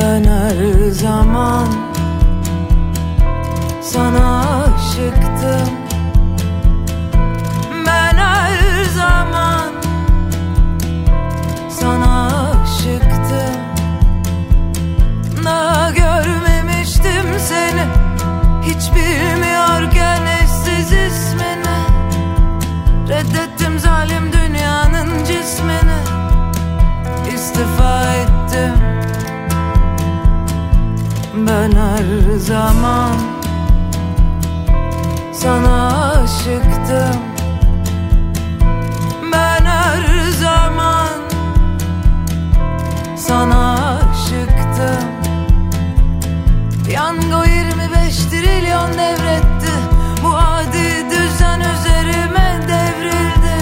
Ben her zaman sana aşıktım. Ben her zaman sana aşıktım. Daha görmemiştim seni Hiç bilmiyorken eşsiz ismini. Reddettim zalim dünyanın cismini. İstifa ettim ben her zaman. Sana aşıktım. Ben her zaman. Sana aşıktım. Yango 25 trilyon devretti. Bu adi düzen üzerime devrildi.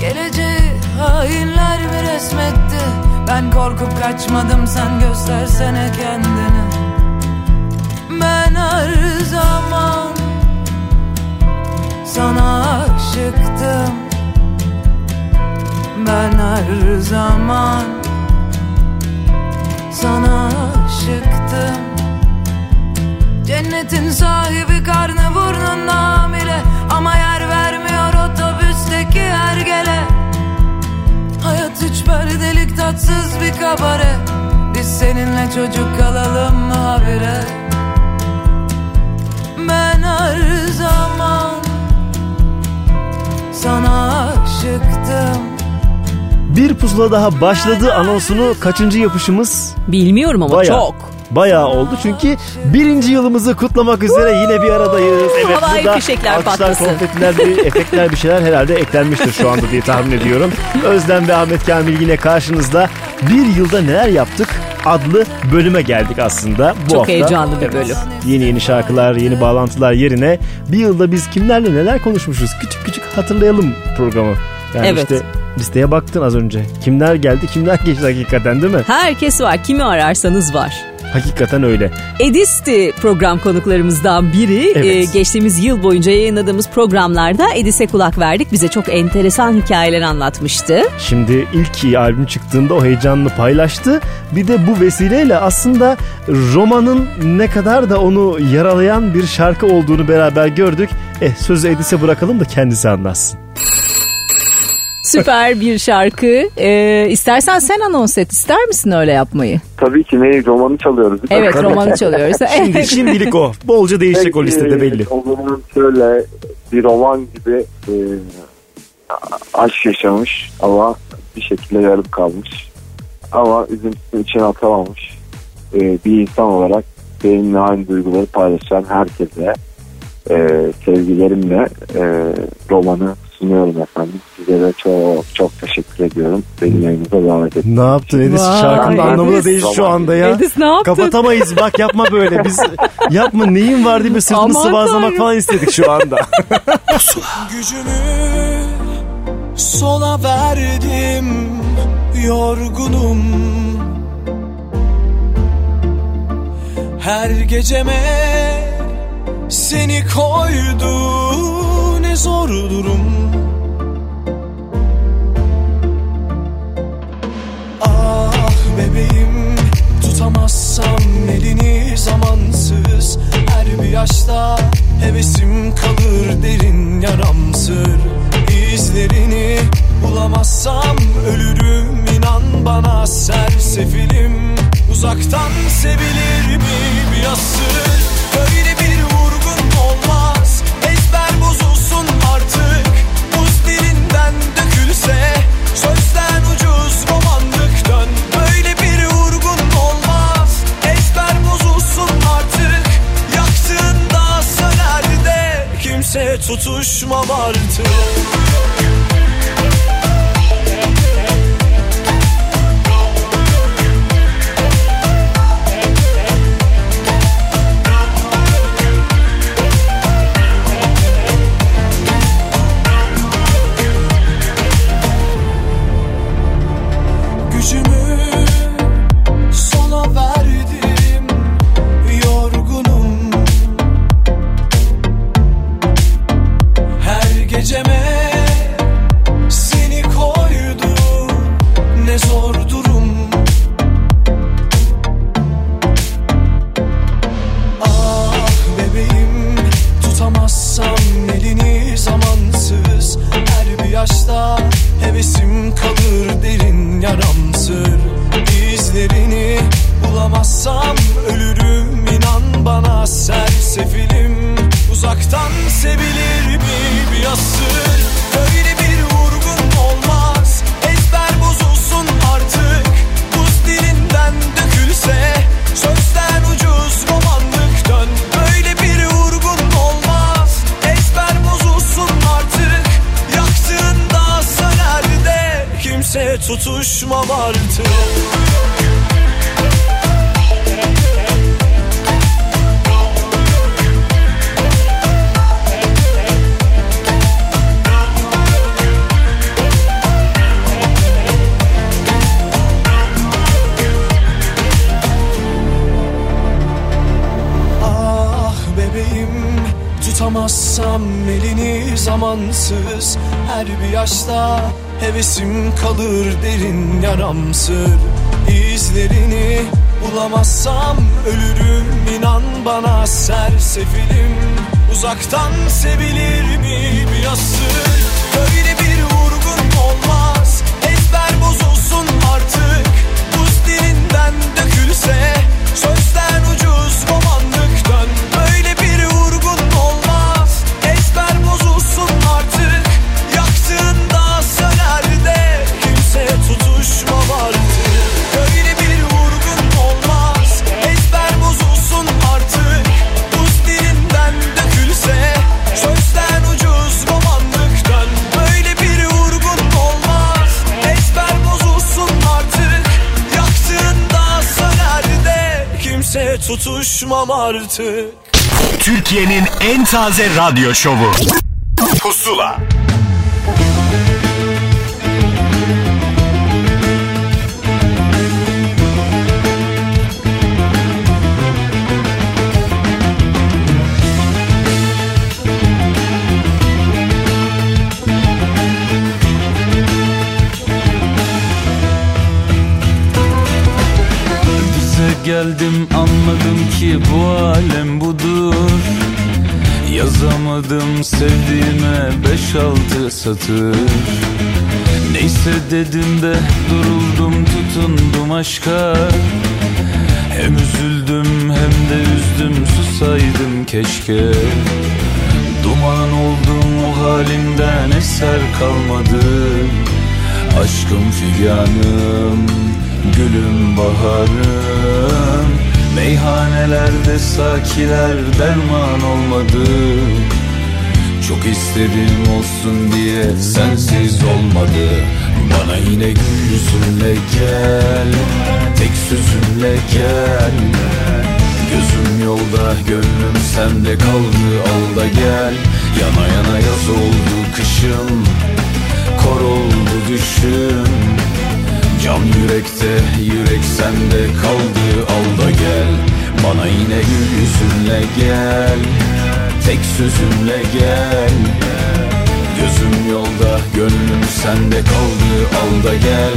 Geleceği hainler mi resmetti Ben korkup kaçmadım sen göstersene kendini. Ben her zaman sana aşıktım. Ben her zaman sana aşıktım. Cennetin sahibi karnı burnunda hamile Ama yer vermiyor otobüsteki hergele perdelik tatsız bir kabare Biz seninle çocuk kalalım mı habire Ben her zaman sana aşıktım Bir pusula daha başladı anonsunu kaçıncı yapışımız? Bilmiyorum ama Bayağı. çok. Bayağı oldu çünkü birinci yılımızı kutlamak üzere yine bir aradayız. Evet Havai burada fişekler alkışlar, patlasın. konfetiler, bir efektler bir şeyler herhalde eklenmiştir şu anda diye tahmin ediyorum. Özlem ve Ahmet Kamil yine karşınızda bir yılda neler yaptık adlı bölüme geldik aslında. Bu Çok hafta. heyecanlı bir Evet. bölüm. Yeni yeni şarkılar, yeni bağlantılar yerine bir yılda biz kimlerle neler konuşmuşuz küçük küçük hatırlayalım programı. Yani Evet. işte listeye baktın az önce. Kimler geldi, kimler geçti hakikaten değil mi? Herkes var. Kimi ararsanız var. Hakikaten öyle. Edis'ti program konuklarımızdan biri. Evet. Ee, geçtiğimiz yıl boyunca yayınladığımız programlarda Edis'e kulak verdik. Bize çok enteresan hikayeler anlatmıştı. Şimdi ilk albüm çıktığında o heyecanını paylaştı. Bir de bu vesileyle aslında romanın ne kadar da onu yaralayan bir şarkı olduğunu beraber gördük. Eh sözü Edis'e bırakalım da kendisi anlatsın. Süper bir şarkı. Ee, istersen sen anons et. İster misin öyle yapmayı? Tabii ki ne romanı çalıyoruz. değil mi? Evet romanı çalıyoruz. Şimdi şimdilik o. Bolca değişecek o Peki, listede belli. O zaman şöyle bir roman gibi e, aşk yaşamış ama bir şekilde yarım kalmış. Ama üzüntüsünü içine atamamış. E, bir insan olarak benimle aynı duyguları paylaşan herkese e, sevgilerimle e, romanı sunuyorum efendim. Size de çok çok teşekkür ediyorum. Beni yayınıza davet ettiniz. Ne yaptın Edis? Vay, Şarkının anlamı da değişti şu anda ya. Edis ne yaptın? Kapatamayız bak yapma böyle. Biz yapma neyin var diye bir sırtını sıvazlamak falan istedik şu anda. Gücümü sona verdim yorgunum Her geceme seni koydu ne zor durum. Ah bebeğim tutamazsam elini zamansız. Her bir yaşta hevesim kalır derin yaramsır. İzlerini bulamazsam ölürüm inan bana sersefilim Uzaktan sevilir mi bir asır? Böyle bir vurgun olmaz bozulsun artık. Buz dilinden dökülse sözden ucuz romanlık dön Böyle bir vurgun olmaz. Ezber bozulsun artık. Yaktığında söner de kimse tutuşmam artık hevesim kalır derin yaramsır İzlerini bulamazsam ölürüm inan bana sersefilim. Uzaktan sevilir mi bir asır Böyle bir vurgun olmaz ezber bozulsun artık. Buz dilinden dökülse Sözden ucuz tutuşmam artık Türkiye'nin en taze radyo şovu. Pusula. Geldim anladım ki bu alem budur. Yazamadım sevdiğime beş altı satır. Neyse dedim de duruldum tutundum aşka. Hem üzüldüm hem de üzdüm susaydım keşke. Duman oldum o halimden eser kalmadı. Aşkım figanım, gülüm baharım. Meyhanelerde sakiler derman olmadı. Çok istedim olsun diye sensiz olmadı. Bana yine gül yüzünle gel, tek sözünle gel. Gözüm yolda gönlüm sende kaldı al da gel. Yana yana yaz oldu kışım Kor oldu düşüm Can yürekte yürek sende kaldı al da gel. Bana yine gül yüzünle gel Tek sözümle gel. Gözüm yolda gönlüm sende kaldı al da gel.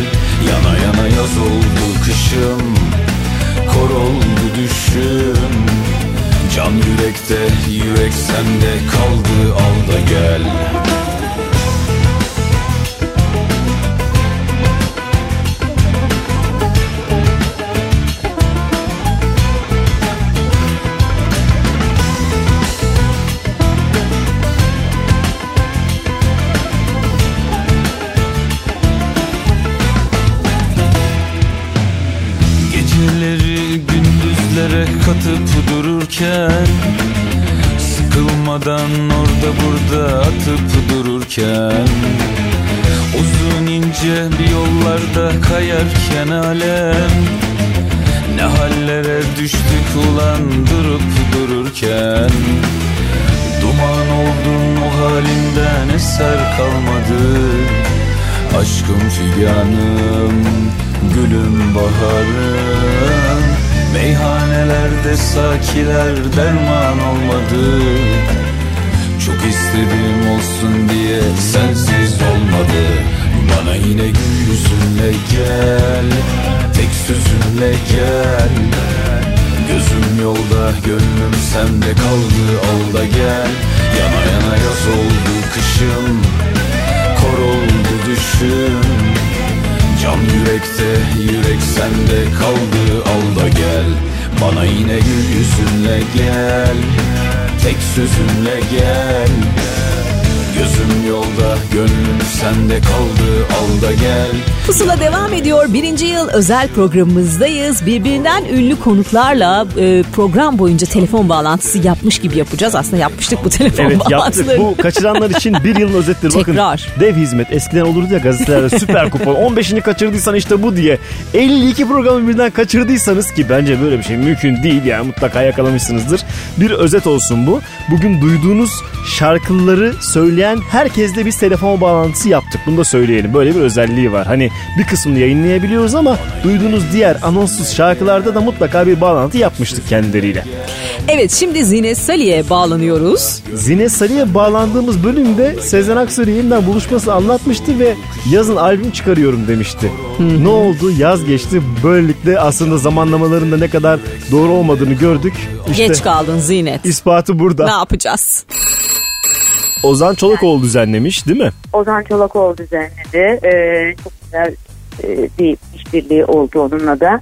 Yana yana yaz oldu kışım Kor oldu düşüm. Can yürekte yürek sende kaldı al da gel Sıkılmadan orada burada atıp dururken Uzun ince bir yollarda kayarken alem Ne hallere düştük ulan durup dururken? Duman oldun o halinden eser kalmadı Aşkım figanım, gülüm baharım. Meyhanelerde sakiler derman olmadı Çok istedim olsun diye sensiz olmadı. Bana yine gül yüzünle gel, tek sözünle gel. Gözüm yolda gönlüm sende kaldı al da gel. Yana yana yaz oldu kışım Kor oldu düşüm. Can yürekte yürek sende kaldı al da gel. Bana yine gül yüzünle gel tek sözümle gel Gözüm yolda gönlüm sende kaldı al da gel Pusula devam ediyor. Birinci yıl özel programımızdayız. Birbirinden ünlü konuklarla e, program boyunca telefon bağlantısı yapmış gibi yapacağız. Aslında yapmıştık bu telefon Evet yaptık. bağlantıları. Bu kaçıranlar için bir yılın özetleri. Bakın Tekrar. dev hizmet. Eskiden olurdu ya gazetelerde süper kupon. 15'ini kaçırdıysan işte bu diye. 52 programı birden kaçırdıysanız ki bence böyle bir şey mümkün değil yani mutlaka yakalamışsınızdır. Bir özet olsun bu. Bugün duyduğunuz şarkıları söyleyen herkesle biz telefon bağlantısı yaptık. Bunu da söyleyelim. Böyle bir özelliği var. Hani bir kısmını yayınlayabiliyoruz ama duyduğunuz diğer anonssuz şarkılarda da mutlaka bir bağlantı yapmıştık kendileriyle. Evet şimdi Zine Salih'e bağlanıyoruz. Zine Sarı'ya bağlandığımız bölümde Sezen Aksu'yla yeniden buluşması anlatmıştı ve yazın albüm çıkarıyorum demişti. Ne oldu? Yaz geçti. Böylelikle aslında zamanlamalarında ne kadar doğru olmadığını gördük. İşte Geç kaldın Zinet. ispatı Ne burada. yapacağız? Ozan Çolakoğlu düzenlemiş değil mi? Ozan Çolakoğlu düzenledi. Ee, çok güzel e, bir işbirliği oldu onunla da.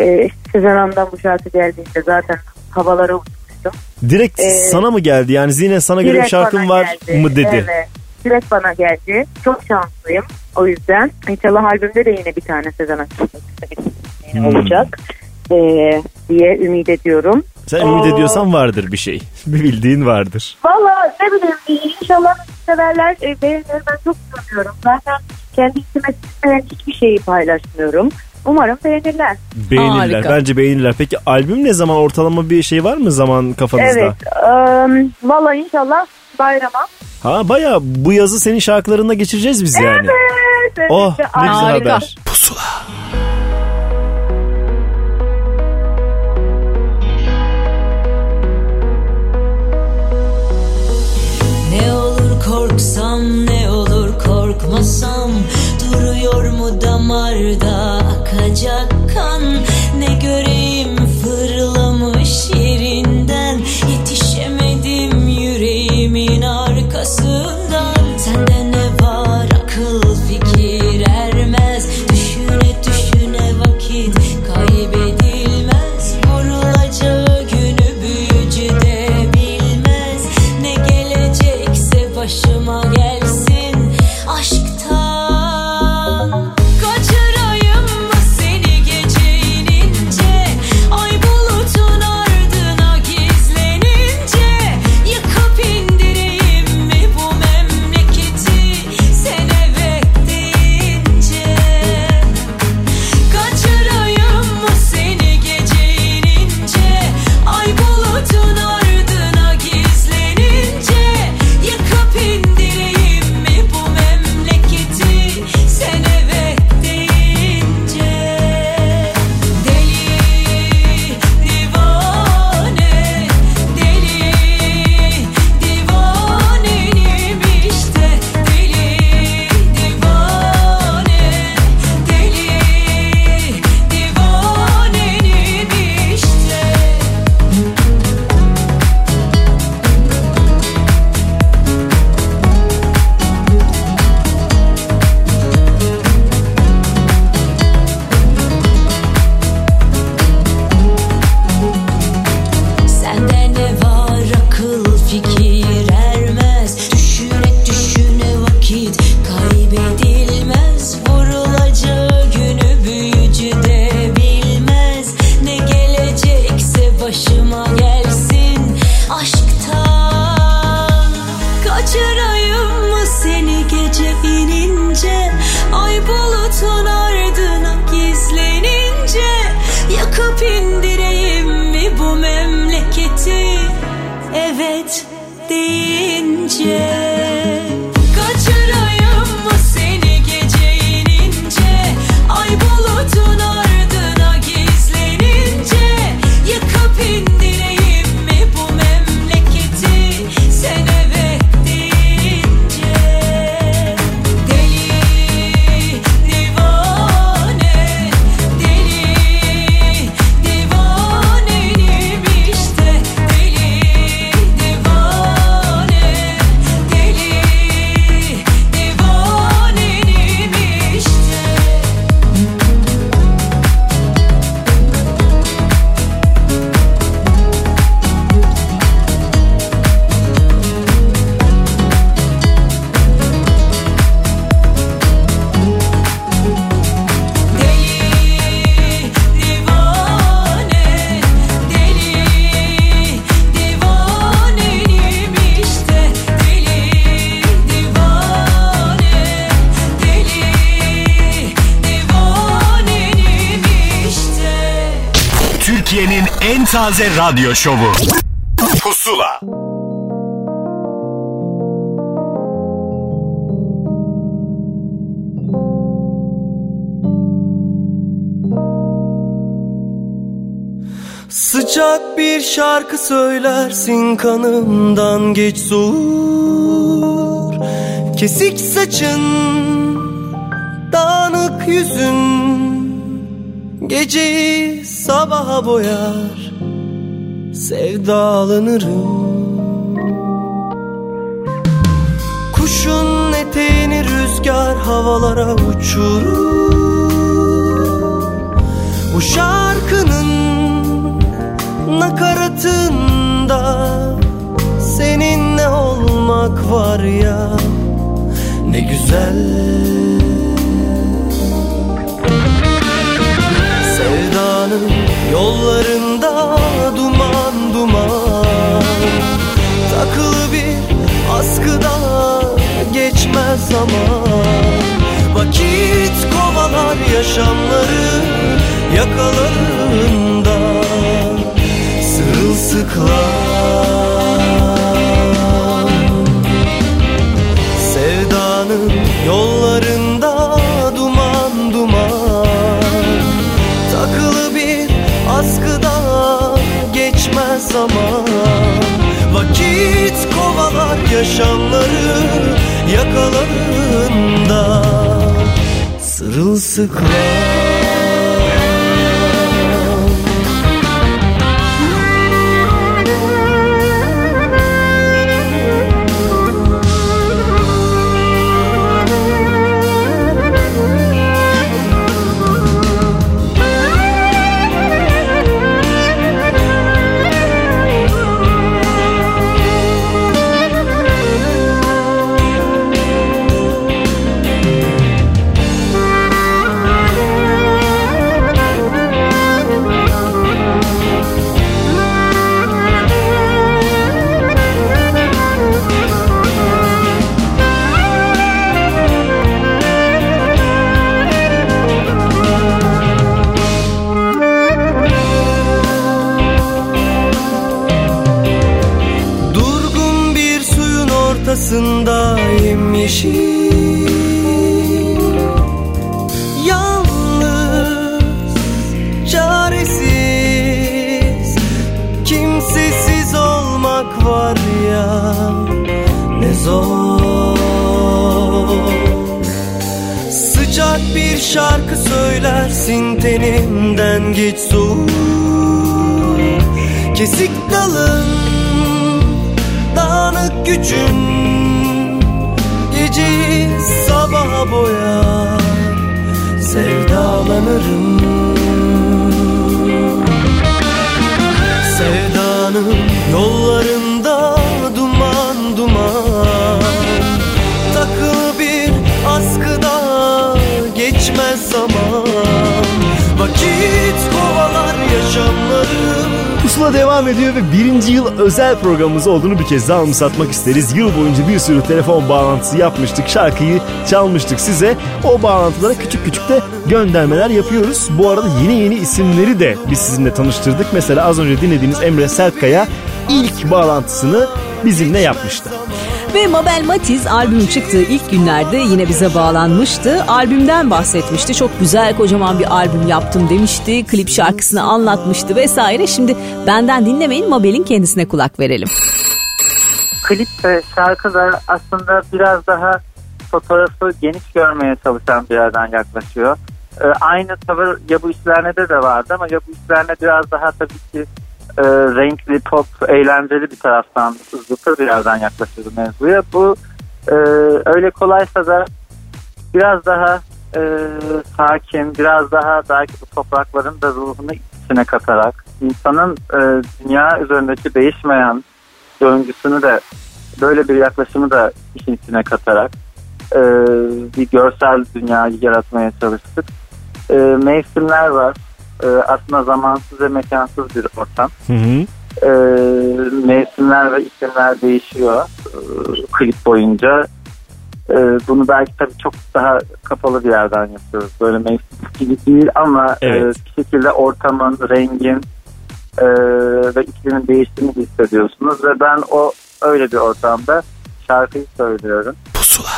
Ee, Sezen Hanım'dan bu şarkı geldiğinde zaten havalara uçmuştum. Direkt Ee, sana mı geldi? Yani Zine sana göre bir bana var geldi. mı dedi. Evet. Direkt bana geldi. Çok şanslıyım. O yüzden inşallah albümde de yine bir tane Sezen Aksu Hmm. olacak. Ee, diye ümit ediyorum. Sen ümit Aa. ediyorsan vardır bir şey. Bir bildiğin vardır. Valla ne bileyim inşallah severler e, beğenir ben çok seviyorum. Zaten kendi içime sinmeyen hiçbir şeyi paylaşmıyorum. Umarım beğenirler. Beğenirler. Harika. Bence beğenirler. Peki albüm ne zaman? Ortalama bir şey var mı zaman kafanızda? Evet. ıı, Valla inşallah bayrama. Ha baya bu yazı senin şarkılarında geçireceğiz biz yani. Evet. evet. Oh ne güzel Harika. haber. Pusula. Korksam ne olur korkmasam Duruyor mu damarda akacak kan Taze radyo şovu. Pusula. Sıcak bir şarkı söylersin kanımdan geç soğur Kesik saçın, dağınık yüzün Geceyi sabaha boyar Sevdalanırım. Kuşun eteğini rüzgar havalara uçurur. Bu şarkının nakaratında Seninle olmak var ya? Ne güzel Sevdanın yollarında duman duman. Takılı bir askıda geçmez zaman. Vakit kovalar yaşamları yakalarında Sırılsıklam Sevdanın yollarında zaman. Vakit kovalar yaşamları yakalarında Sırılsıklam şarkı söylersin tenimden geç soğuk Kesik dalın dağınık gücün Geceyi sabaha boyar. Sevdalanırım Vakit kovalar yaşamları Pusula devam ediyor ve birinci yıl özel programımız olduğunu bir kez daha anımsatmak isteriz. Yıl boyunca bir sürü telefon bağlantısı yapmıştık. Şarkıyı çalmıştık size. O bağlantılara küçük küçük de göndermeler yapıyoruz. Bu arada yeni yeni isimleri de biz sizinle tanıştırdık. Mesela az önce dinlediğiniz Emre Sertkaya ilk bağlantısını bizimle yapmıştı. Ve Mabel Matiz albüm çıktığı ilk günlerde yine bize bağlanmıştı. Albümden bahsetmişti. Çok güzel kocaman bir albüm yaptım demişti. Klip şarkısını anlatmıştı vesaire. Şimdi benden dinlemeyin Mabel'in kendisine kulak verelim. klip ve şarkı da aslında biraz daha fotoğrafı geniş görmeye çalışan bir yerden yaklaşıyor. Ee, aynı tavır ya bu işlerinde de vardı ama ya bu işlerine biraz daha tabii ki e, renkli, pop, eğlenceli bir taraftan zıpır bir yerden yaklaşıyordu mevzuya. Bu e, öyle kolaysa da biraz daha e, sakin, biraz daha belki bu toprakların da ruhunu içine katarak insanın e, dünya üzerindeki değişmeyen döngüsünü de böyle bir yaklaşımı da işin içine katarak e, bir görsel dünyayı yaratmaya çalıştık. E, mevsimler var. E, aslında zamansız ve mekansız bir ortam. Hı hı. E, mevsimler ve iklimler değişiyor e, klip boyunca. E, bunu belki tabii çok daha kapalı bir yerden yapıyoruz. Böyle mevsim gibi değil ama Evet. e, bir şekilde ortamın, rengin e, ve iklimin değiştiğini hissediyorsunuz ve ben o öyle bir ortamda şarkıyı söylüyorum. Pusula.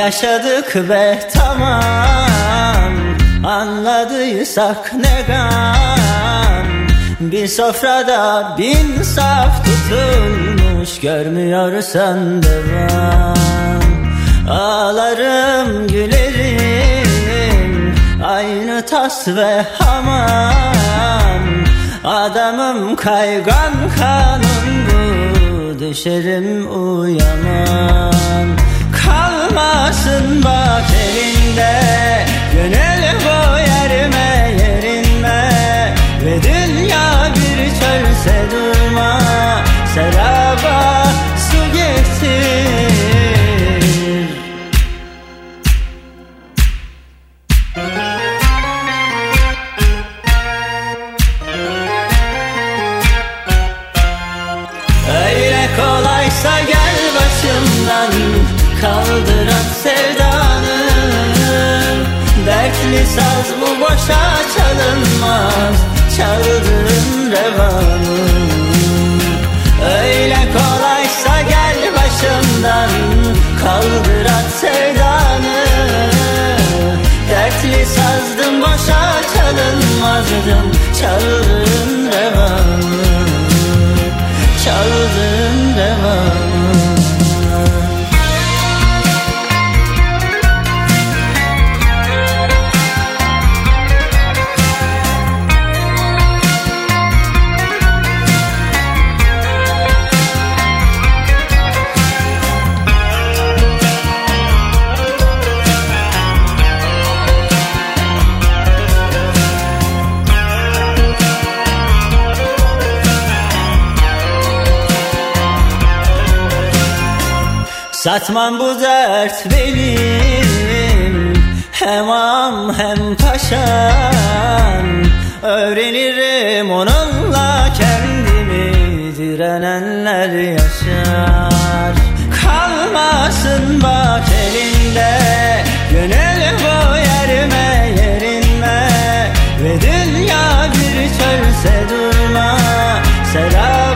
Yaşadık ve tamam. Anladıysak ne gam? Bir sofrada bin saf tutulmuş Görmüyorsan devam. Ağlarım gülerim Aynı tas ve hamam. Adamım kaygan kanım bu Düşerim uyamam Kalmasın bak elinde. Gönül bu yerime yerinme. Ve dünya bir çölse durma. Seraba su getir Dertli saz bu boşa çalınmaz Çaldırın revanı Öyle kolaysa gel başımdan Kaldır at sevdanı. Dertli sazdım boşa çalınmazdım Çaldırın revanı Çaldırın revanı Satmam bu dert benim. Hem am hem paşam Öğrenirim onunla kendimi. Direnenler yaşar. Kalmasın bak elinde. Gönül bu yerime yerinme Ve dünya bir çölse durma. Seraba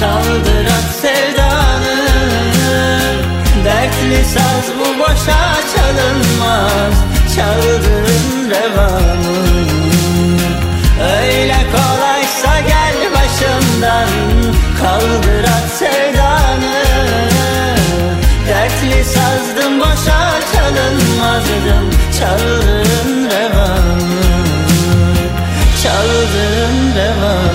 Kaldır at sevdanı. Dertli saz bu boşa çalınmaz Çaldırın revanı Öyle kolaysa gel başımdan Kaldır at sevdanı. Dertli sazdım boşa çalınmazdım Çaldırın revanı Çaldırın revanı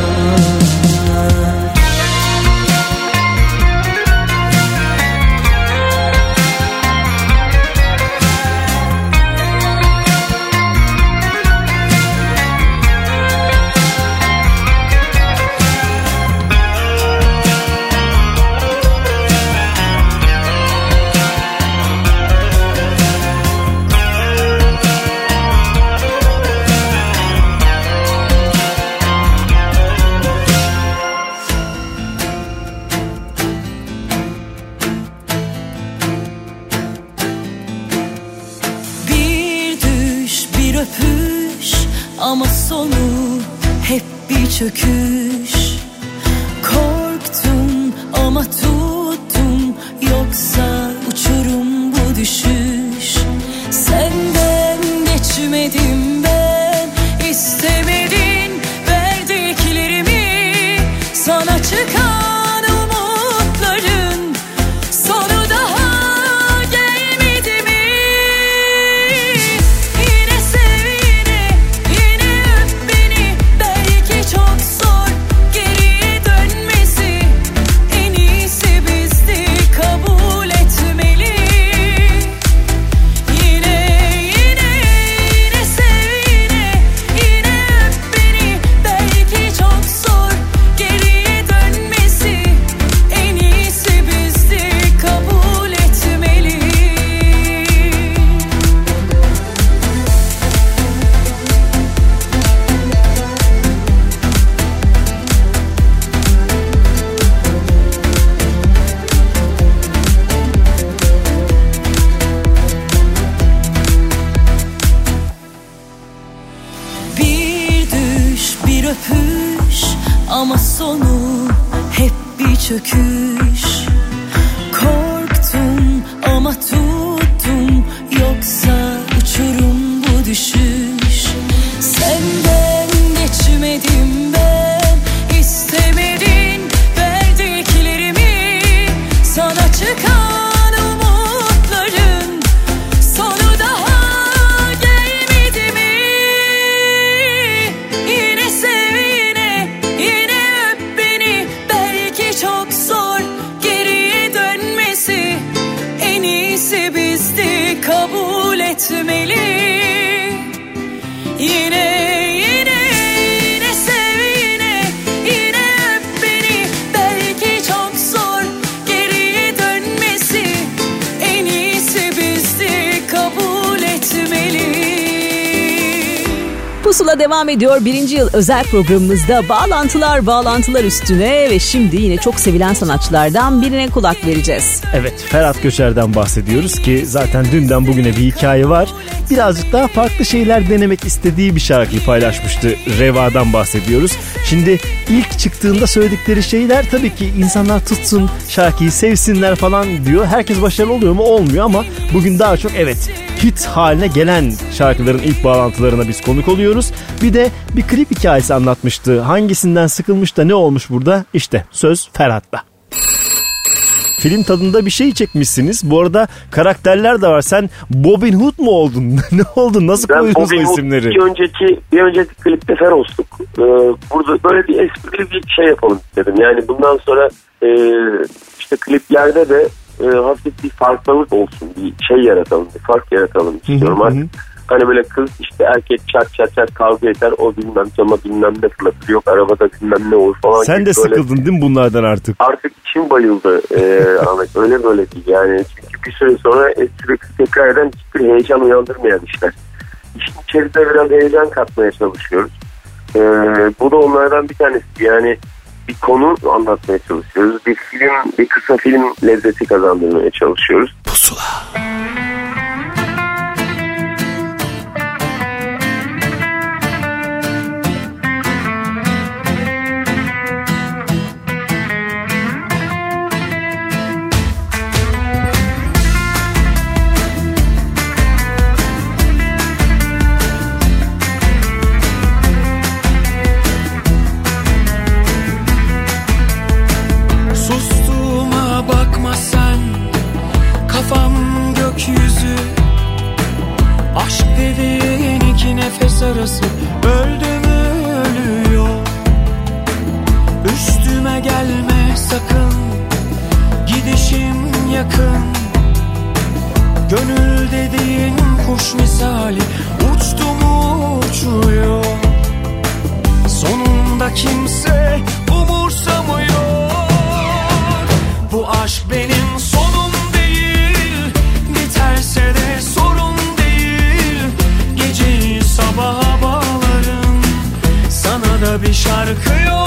bir Pusula devam ediyor. Birinci yıl özel programımızda bağlantılar bağlantılar üstüne ve şimdi yine çok sevilen sanatçılardan birine kulak vereceğiz. Evet Ferhat Göçer'den bahsediyoruz ki zaten dünden bugüne bir hikaye var. Birazcık daha farklı şeyler denemek istediği bir şarkıyı paylaşmıştı. Reva'dan bahsediyoruz. Şimdi ilk çıktığında söyledikleri şeyler tabii ki insanlar tutsun şarkıyı sevsinler falan diyor. Herkes başarılı oluyor mu? Olmuyor ama bugün daha çok evet hit haline gelen şarkıların ilk bağlantılarına biz konuk oluyoruz. Bir de bir klip hikayesi anlatmıştı. Hangisinden sıkılmış da ne olmuş burada? İşte söz Ferhat'ta. Film tadında bir şey çekmişsiniz. Bu arada karakterler de var. Sen Robin Hood mu oldun? ne oldun? Nasıl Ben koydunuz Bobby Hood isimleri? bir önceki, bir önceki klipte Feros'tuk. Ee, burada böyle bir esprili bir şey yapalım istedim. Yani bundan sonra e, işte kliplerde de e, hafif bir farklılık olsun. Bir şey yaratalım, bir fark yaratalım istiyorum. Artık Hani böyle kız işte erkek çat çat çat kavga eder o bilmem cama bilmem ne fırlatır yok arabada bilmem ne olur falan. Sen gibi de böyle- sıkıldın değil mi bunlardan artık? Artık içim bayıldı e, Ahmet öyle böyle değil yani çünkü bir süre sonra sürekli tekrar eden hiçbir heyecan uyandırmayan işler. İşin içerisine biraz heyecan katmaya çalışıyoruz. E, bu da onlardan bir tanesi yani bir konu anlatmaya çalışıyoruz. Bir film, bir kısa film lezzeti kazandırmaya çalışıyoruz. Pusula. Nefes Öldü mü ölüyor. Üstüme gelme sakın. Gidişim yakın. Gönül dediğin kuş misali. Uçtu mu uçuyor. Sonunda kimse umursamıyor. Bu aşk bir şarkı yollarım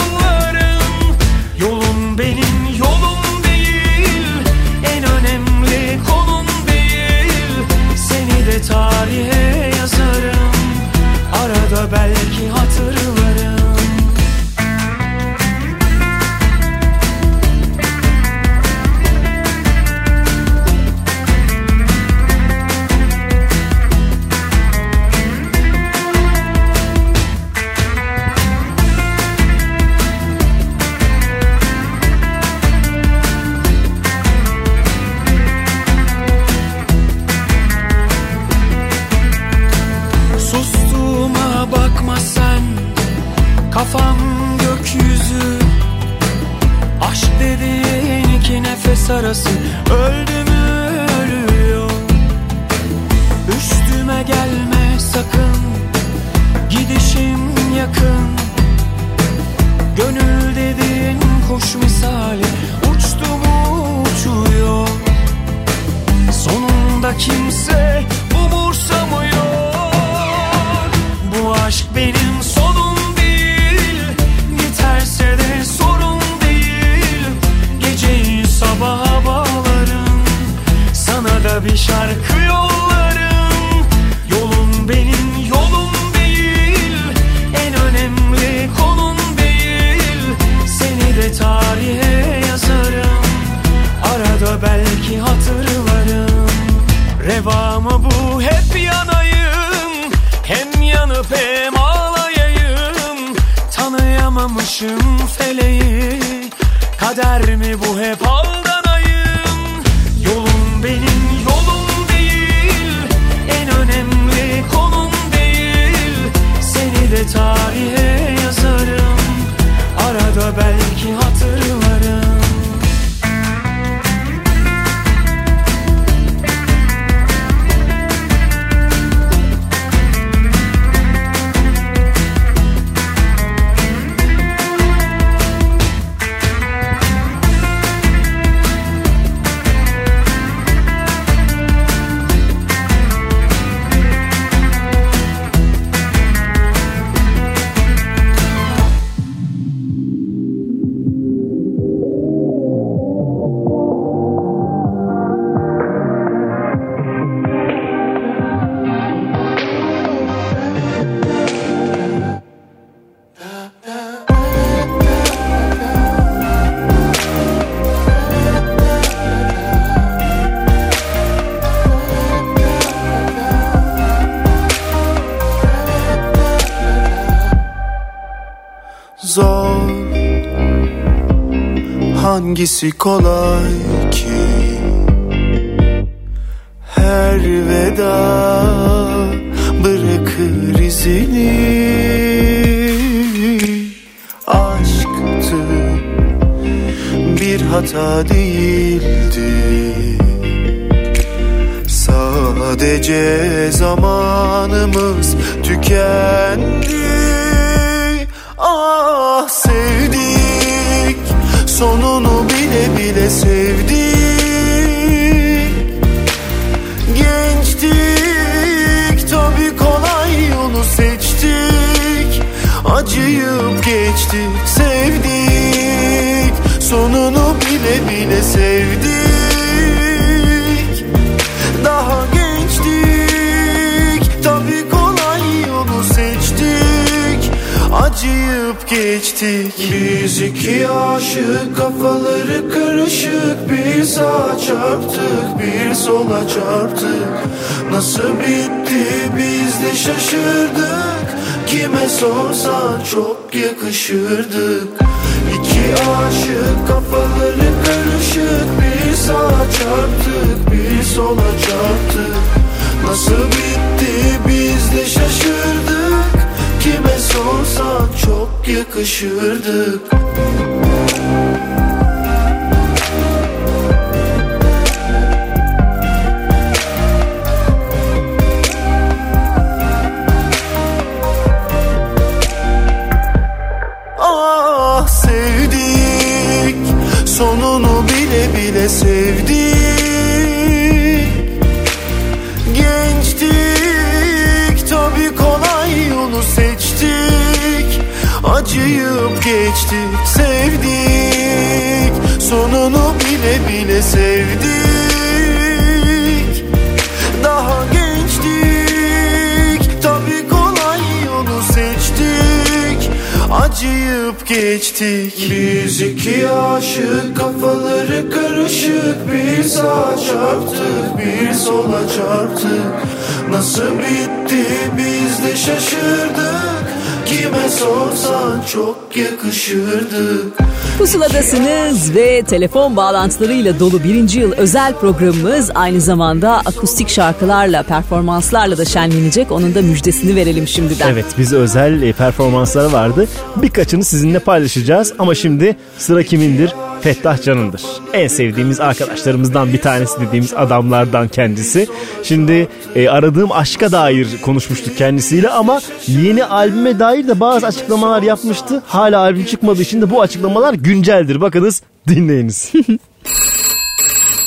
Kafam gökyüzü. Aşk dediğin iki nefes arası. Öldü mü ölüyor Üstüme gelme sakın. Gidişim yakın. Gönül dediğin kuş misali. Uçtu mu uçuyor. Sonunda kimse umursamıyor. Bu aşk şarkı yollarım. Yolun benim yolum değil. En önemli konum değil. Seni de tarihe yazarım. Arada belki hatırlarım. Reva mı bu hep yanayım. Hem yanıp hem ağlayayım. Tanıyamamışım feleği. Kader mi bu hep aldanayım tarihe yazarım. Arada belki hatırlarım Hangisi kolay ki? Her veda bırakır izini. Aşktı bir hata değildi. Sadece zamanımız tükendi geçtik sevdik. Sonunu bile bile sevdik. Daha gençtik tabi kolay yolu seçtik. Acıyıp geçtik. Biz iki aşık kafaları karışık. Bir sağa çarptık bir sola çarptık. Nasıl bitti biz de şaşırdık Kime sorsan çok yakışırdık. İki aşık kafaları karışık Bir sağa çarptık bir sola çarptık. Nasıl bitti biz de şaşırdık. Kime sorsan çok yakışırdık Acıyıp geçtik sevdik. Sonunu bile bile sevdik. Daha gençtik tabi kolay yolu seçtik. Acıyıp geçtik. Biz iki aşık kafaları karışık. Bir sağa çarptık bir sola çarptık. Nasıl bitti biz de şaşırdık kime sorsan çok yakışırdık Pusuladasınız ve telefon bağlantılarıyla dolu birinci yıl özel programımız aynı zamanda akustik şarkılarla, performanslarla da şenlenecek. Onun da müjdesini verelim şimdiden. Evet bize özel e, performansları vardı. Birkaçını sizinle paylaşacağız ama şimdi sıra kimindir? Fettah Can'ındır. En sevdiğimiz arkadaşlarımızdan bir tanesi dediğimiz adamlardan kendisi. Şimdi e, aradığım aşka dair konuşmuştuk kendisiyle ama yeni albüme dair de bazı açıklamalar yapmıştı. Hala albüm çıkmadığı için de bu açıklamalar günceldir. Bakınız dinleyiniz.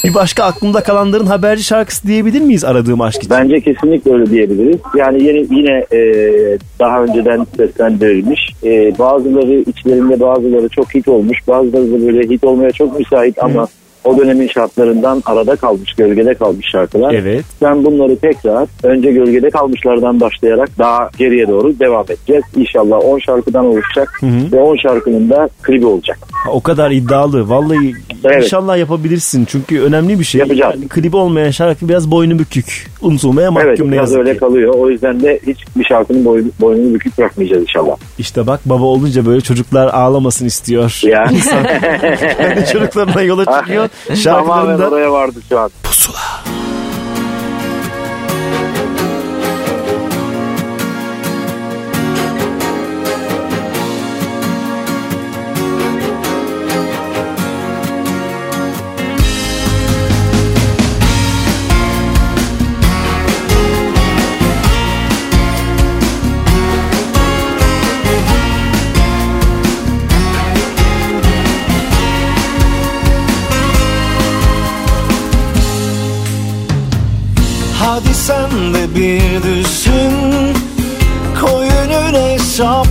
bir başka aklımda kalanların haberci şarkısı diyebilir miyiz aradığım aşk için? Bence kesinlikle öyle diyebiliriz. Yani yeni, yine e, daha önceden seslendirilmiş. E, bazıları içlerinde bazıları çok hit olmuş. Bazıları da böyle hit olmaya çok müsait ama o dönemin şartlarından arada kalmış, gölgede kalmış şarkılar. Evet. Ben bunları tekrar önce gölgede kalmışlardan başlayarak daha geriye doğru devam edeceğiz. İnşallah 10 şarkıdan oluşacak Hı hı. ve 10 şarkının da klibi olacak. O kadar iddialı. Vallahi Evet. inşallah yapabilirsin. Çünkü önemli bir şey. Yapacağız. Yani klibi olmayan şarkı biraz boynu bükük. Unutulmaya mahkum Evet ne yazık öyle ki. kalıyor. O yüzden de hiç bir şarkının boynu, boynunu bükük bırakmayacağız inşallah. İşte bak baba olunca böyle çocuklar ağlamasın istiyor. Ya. İnsan kendi çocuklarına yola çıkıyor. Tamamen Şarkılarında oraya vardı şu an. Hadi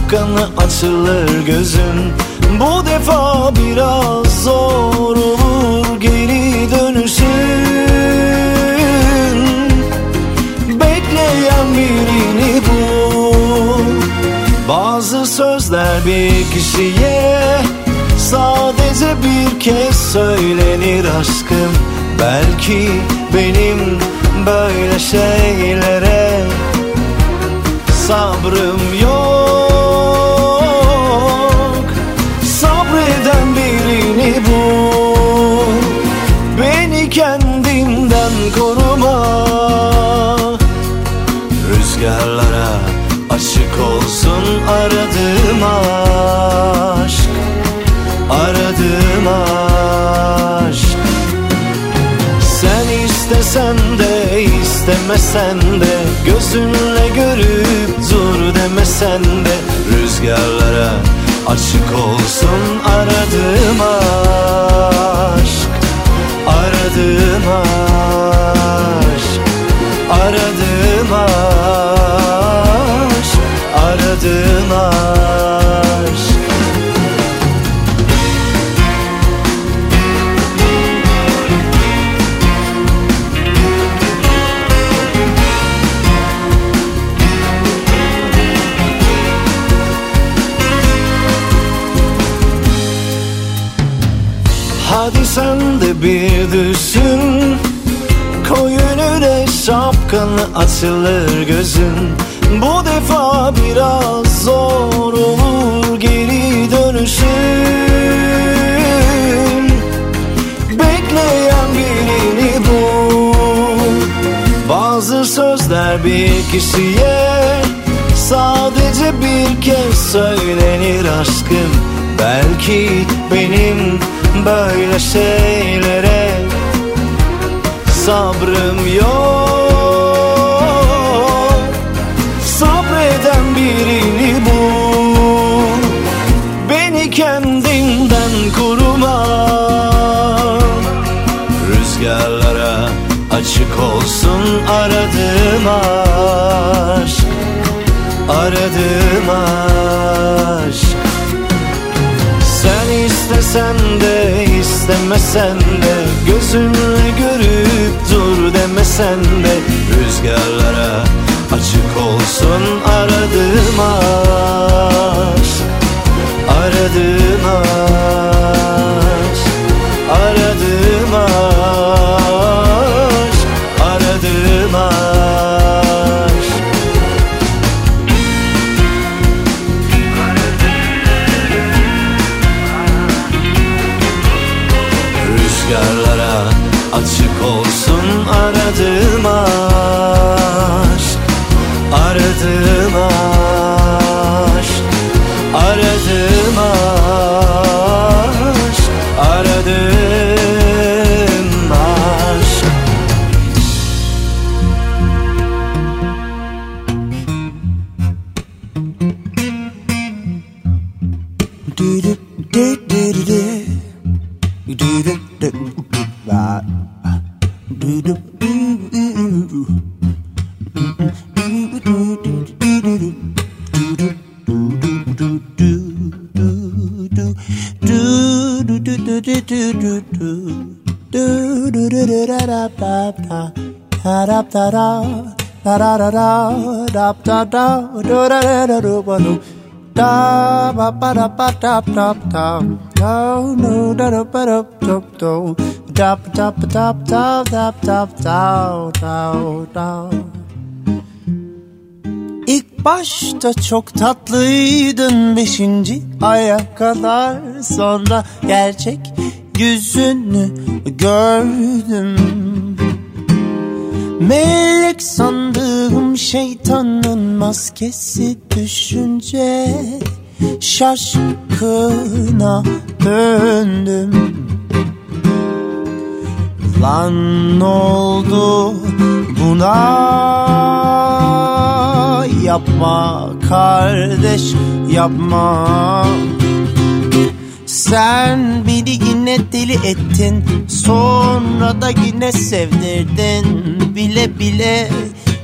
şapkanı açılır gözün. Bu defa biraz zor olur geri dönüşün. Bekleyen birini bul. Bazı sözler bir kişiye Sadece bir kez söylenir aşkım. Belki benim böyle şeylere Sabrım yok istemesen de Gözünle görüp dur demesen de Rüzgarlara açık olsun aradığım aşk Aradığım aşk Aradığım aşk Aradığım aşk bir düşün. Koy önüne şapkanı açılır gözün. Bu defa biraz zor olur geri dönüşün. Bekleyen birini bul. Bazı sözler bir kişiye Sadece bir kez söylenir aşkım. Belki benim böyle şeylere Sabrım yok. Sabreden birini bul Beni kendimden koruma. Rüzgarlara açık olsun aradığım aşk Aradığım aşk istesen de istemesen de Gözünle görüp dur demesen de Rüzgarlara açık olsun aradığım aşk Aradığım aşk Aradığım aşk Da ba ba da ba da da da no no da da ba da da da da da da da da da da da da İlk başta çok tatlıydın beşinci aya kadar sonra gerçek yüzünü gördüm Melek sandığım şeytanın maskesi düşünce şaşkına döndüm. Lan oldu buna? Yapma kardeş yapma sen beni yine deli ettin Sonra da yine sevdirdin Bile bile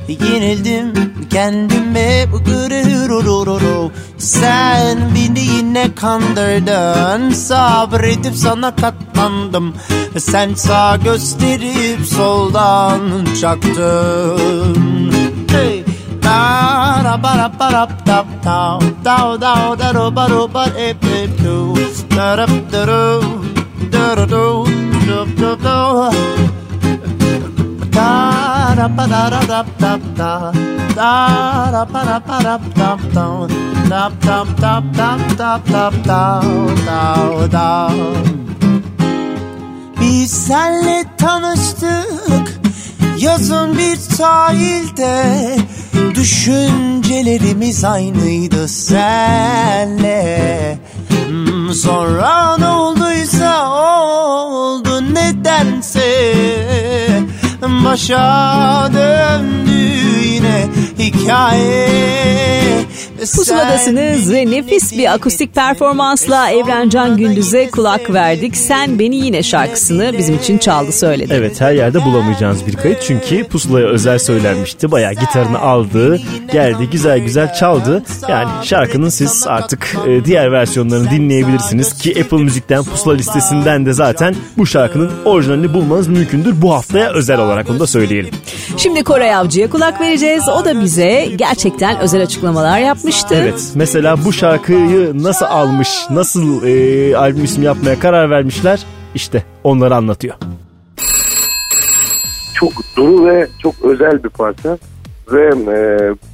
yenildim kendime. Sen beni yine kandırdın Sabredip sana katlandım Sen sağ gösterip soldan çaktın! Da ba tanıştık Yazın bir sahilde Düşüncelerimiz aynıydı senle. Hmm, Sonra ne olduysa oldu nedense. Başa döndü yine hikaye Pusuladasınız ve nefis bir akustik performansla Evrencan Gündüz'e kulak verdik. Sen Beni Yine şarkısını bizim için çaldı söyledi. Evet her yerde bulamayacağınız bir kayıt çünkü pusulaya özel söylenmişti. Bayağı gitarını aldı, geldi güzel güzel çaldı. Yani şarkının siz artık e, diğer versiyonlarını dinleyebilirsiniz ki Apple Müzik'ten pusula listesinden de zaten bu şarkının orijinalini bulmanız mümkündür. Bu haftaya özel olarak onu da söyleyelim. Şimdi Koray Avcı'ya kulak vereceğiz. O da bize gerçekten özel açıklamalar yapmıştı. Evet mesela bu şarkıyı nasıl almış, nasıl e, albüm ismi yapmaya karar vermişler işte onları anlatıyor. çok duru ve çok özel bir parça ve e,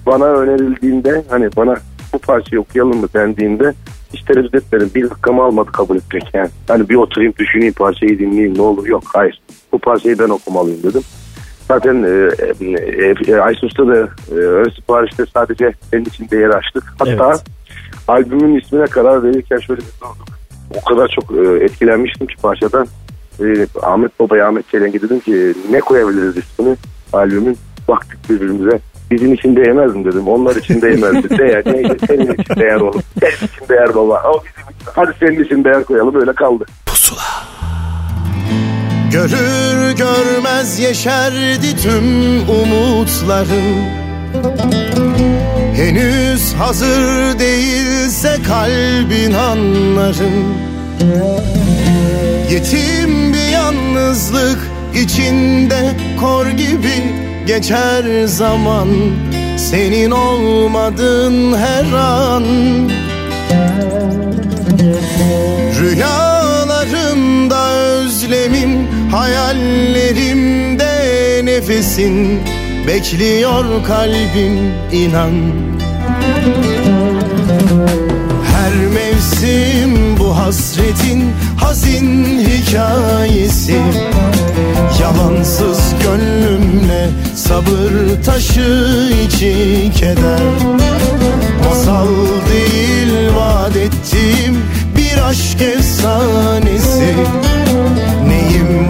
bana önerildiğinde hani bana bu parçayı okuyalım mı dendiğinde hiç tereddüt etmedim. Bir dakikamı almadı kabul etmek yani. Hani bir oturayım düşüneyim parçayı dinleyeyim ne olur yok hayır. Bu parçayı ben okumalıyım dedim. Zaten e, e, e, Aysun'da da e, ön siparişte sadece senin için değer açtık. Hatta Evet. albümün ismine karar verirken şöyle bir sorduk. O kadar çok e, etkilenmiştim ki parçadan. E, Ahmet Baba'ya Ahmet Çelenk'e dedim ki ne koyabiliriz ismini albümün. Baktık birbirimize. Bizim için değmez mi dedim. Onlar için değmezdi. değer neydi? Senin için değer oğlum. Senin için değer baba. O bizim için. Hadi senin için değer koyalım. Öyle kaldı. Görür görmez yeşerdi tüm umutlarım Henüz hazır değilse kalbin anlarım Yetim bir yalnızlık içinde kor gibi geçer zaman. Senin olmadığın her an. Rüyalarımda özlemim Hayallerimde nefesin Bekliyor kalbim inan. Her mevsim bu hasretin hazin hikayesi. Yalansız gönlümle sabır taşı içi keder. Masal değil vaat ettiğim bir aşk efsanesi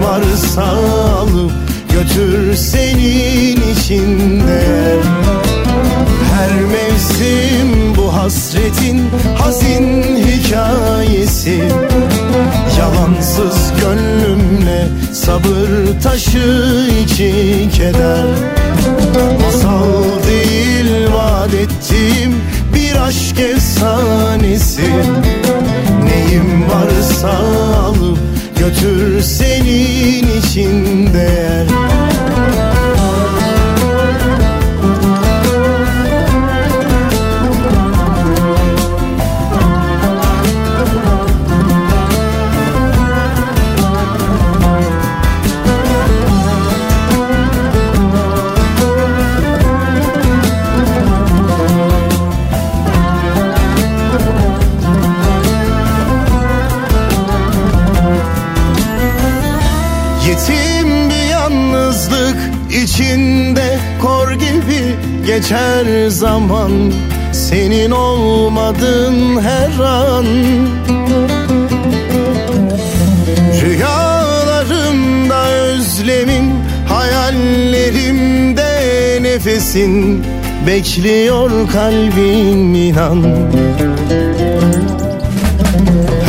Varsa alıp götür senin içinde. Her mevsim bu hasretin hazin hikayesi. Yalansız gönlümle sabır taşı içi keder. Masal değil vaat ettiğim bir aşk efsanesi. Neyim varsa alıp Götür senin için değer. Yetim bir yalnızlık içinde kor gibi geçer zaman. Senin olmadın her an. Rüyalarımda özlemin Hayallerimde nefesin Bekliyor kalbim inan.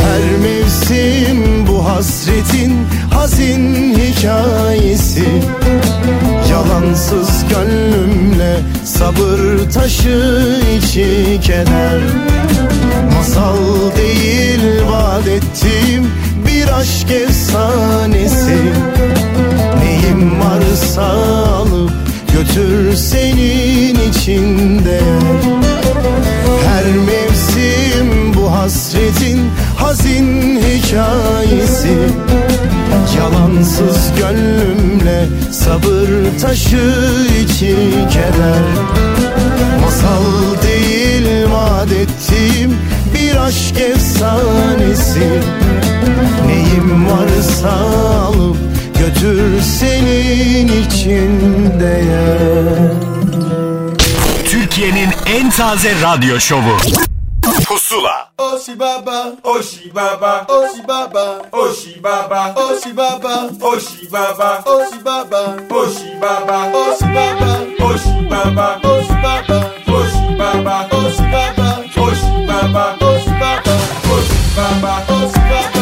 Her mevsim bu hasretin hazin hikayesi Yalansız gönlümle sabır taşı içi keder Masal değil vaat ettiğim bir aşk efsanesi. Neyim varsa alıp götür senin içinde. Her mevsim bu hasretin hazin hikayesi Yalansız gönlümle sabır taşı içi keder. Masal değil vaat bir aşk efsanesi. Neyim varsa alıp götür senin için değer. Türkiye'nin en taze radyo şovu. Pusula. Oshi Baba, Oshi Baba, Oshi Baba, Oshi Baba, Oshi Baba, Oshi Baba, Oshi Baba, Oshi Baba, Oshi Baba, Oshi Baba, Oshi Baba, Oshi Baba, Oshi Baba, Oshi Baba, Oshi Baba, Oshi Baba, Oshi Baba,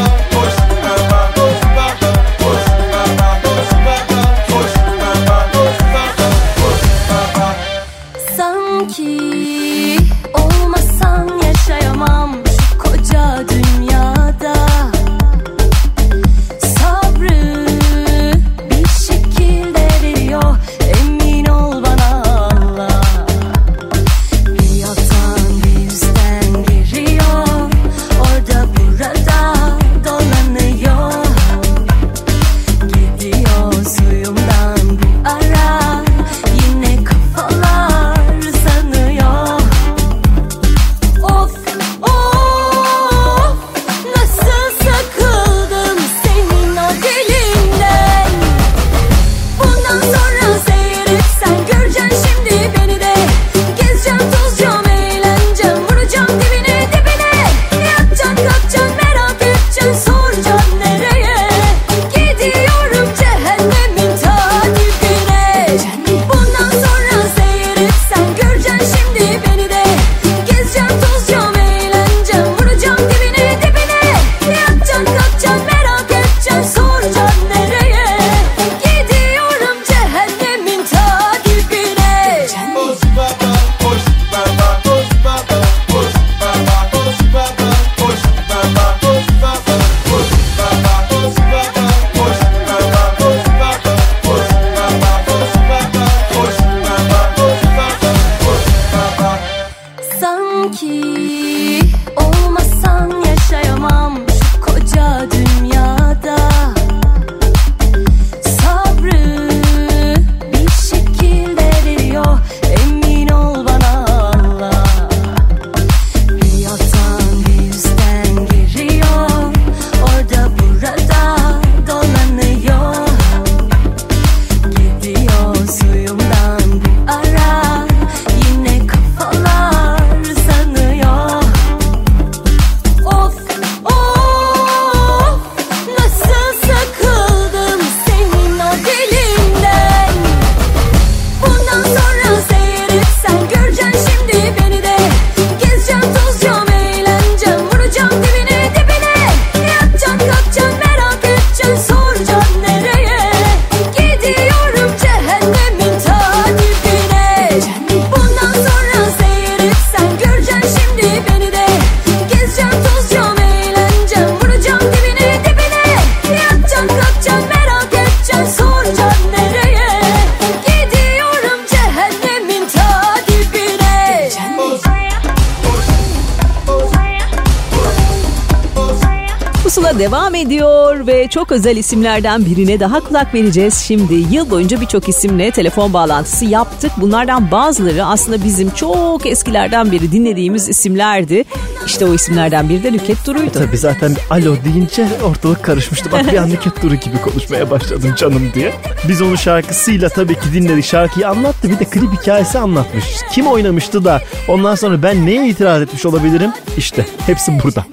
çok özel isimlerden birine daha kulak vereceğiz şimdi. Yıl boyunca birçok isimle telefon bağlantısı yaptık. Bunlardan bazıları aslında bizim çok eskilerden beri dinlediğimiz isimlerdi. İşte o isimlerden biri de Nüket Duru'ydu. Tabii zaten alo deyince ortalık karışmıştı. Bak bir an Nüket Duru gibi konuşmaya başladım canım diye. Biz onun şarkısıyla tabii ki dinledik. Şarkıyı anlattı bir de klip hikayesi anlatmış. Kim oynamıştı da ondan sonra ben neye itiraz etmiş olabilirim? İşte hepsi burada.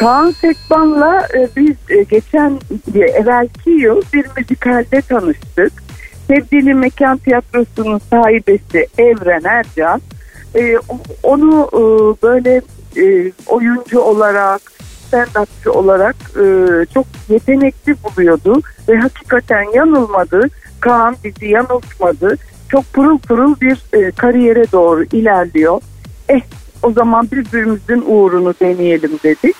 Kaan Sekban'la e, biz e, geçen e, evvelki yıl bir müzikalde tanıştık. Sevgili Mekan Tiyatrosu'nun sahibesi Evren Ercan. e, onu e, böyle e, oyuncu olarak, stand-upçı olarak e, çok yetenekli buluyordu. Ve hakikaten yanılmadı. Kaan bizi yanıltmadı. Çok pırıl pırıl bir e, kariyere doğru ilerliyor. Eh o zaman birbirimizin uğrunu deneyelim dedik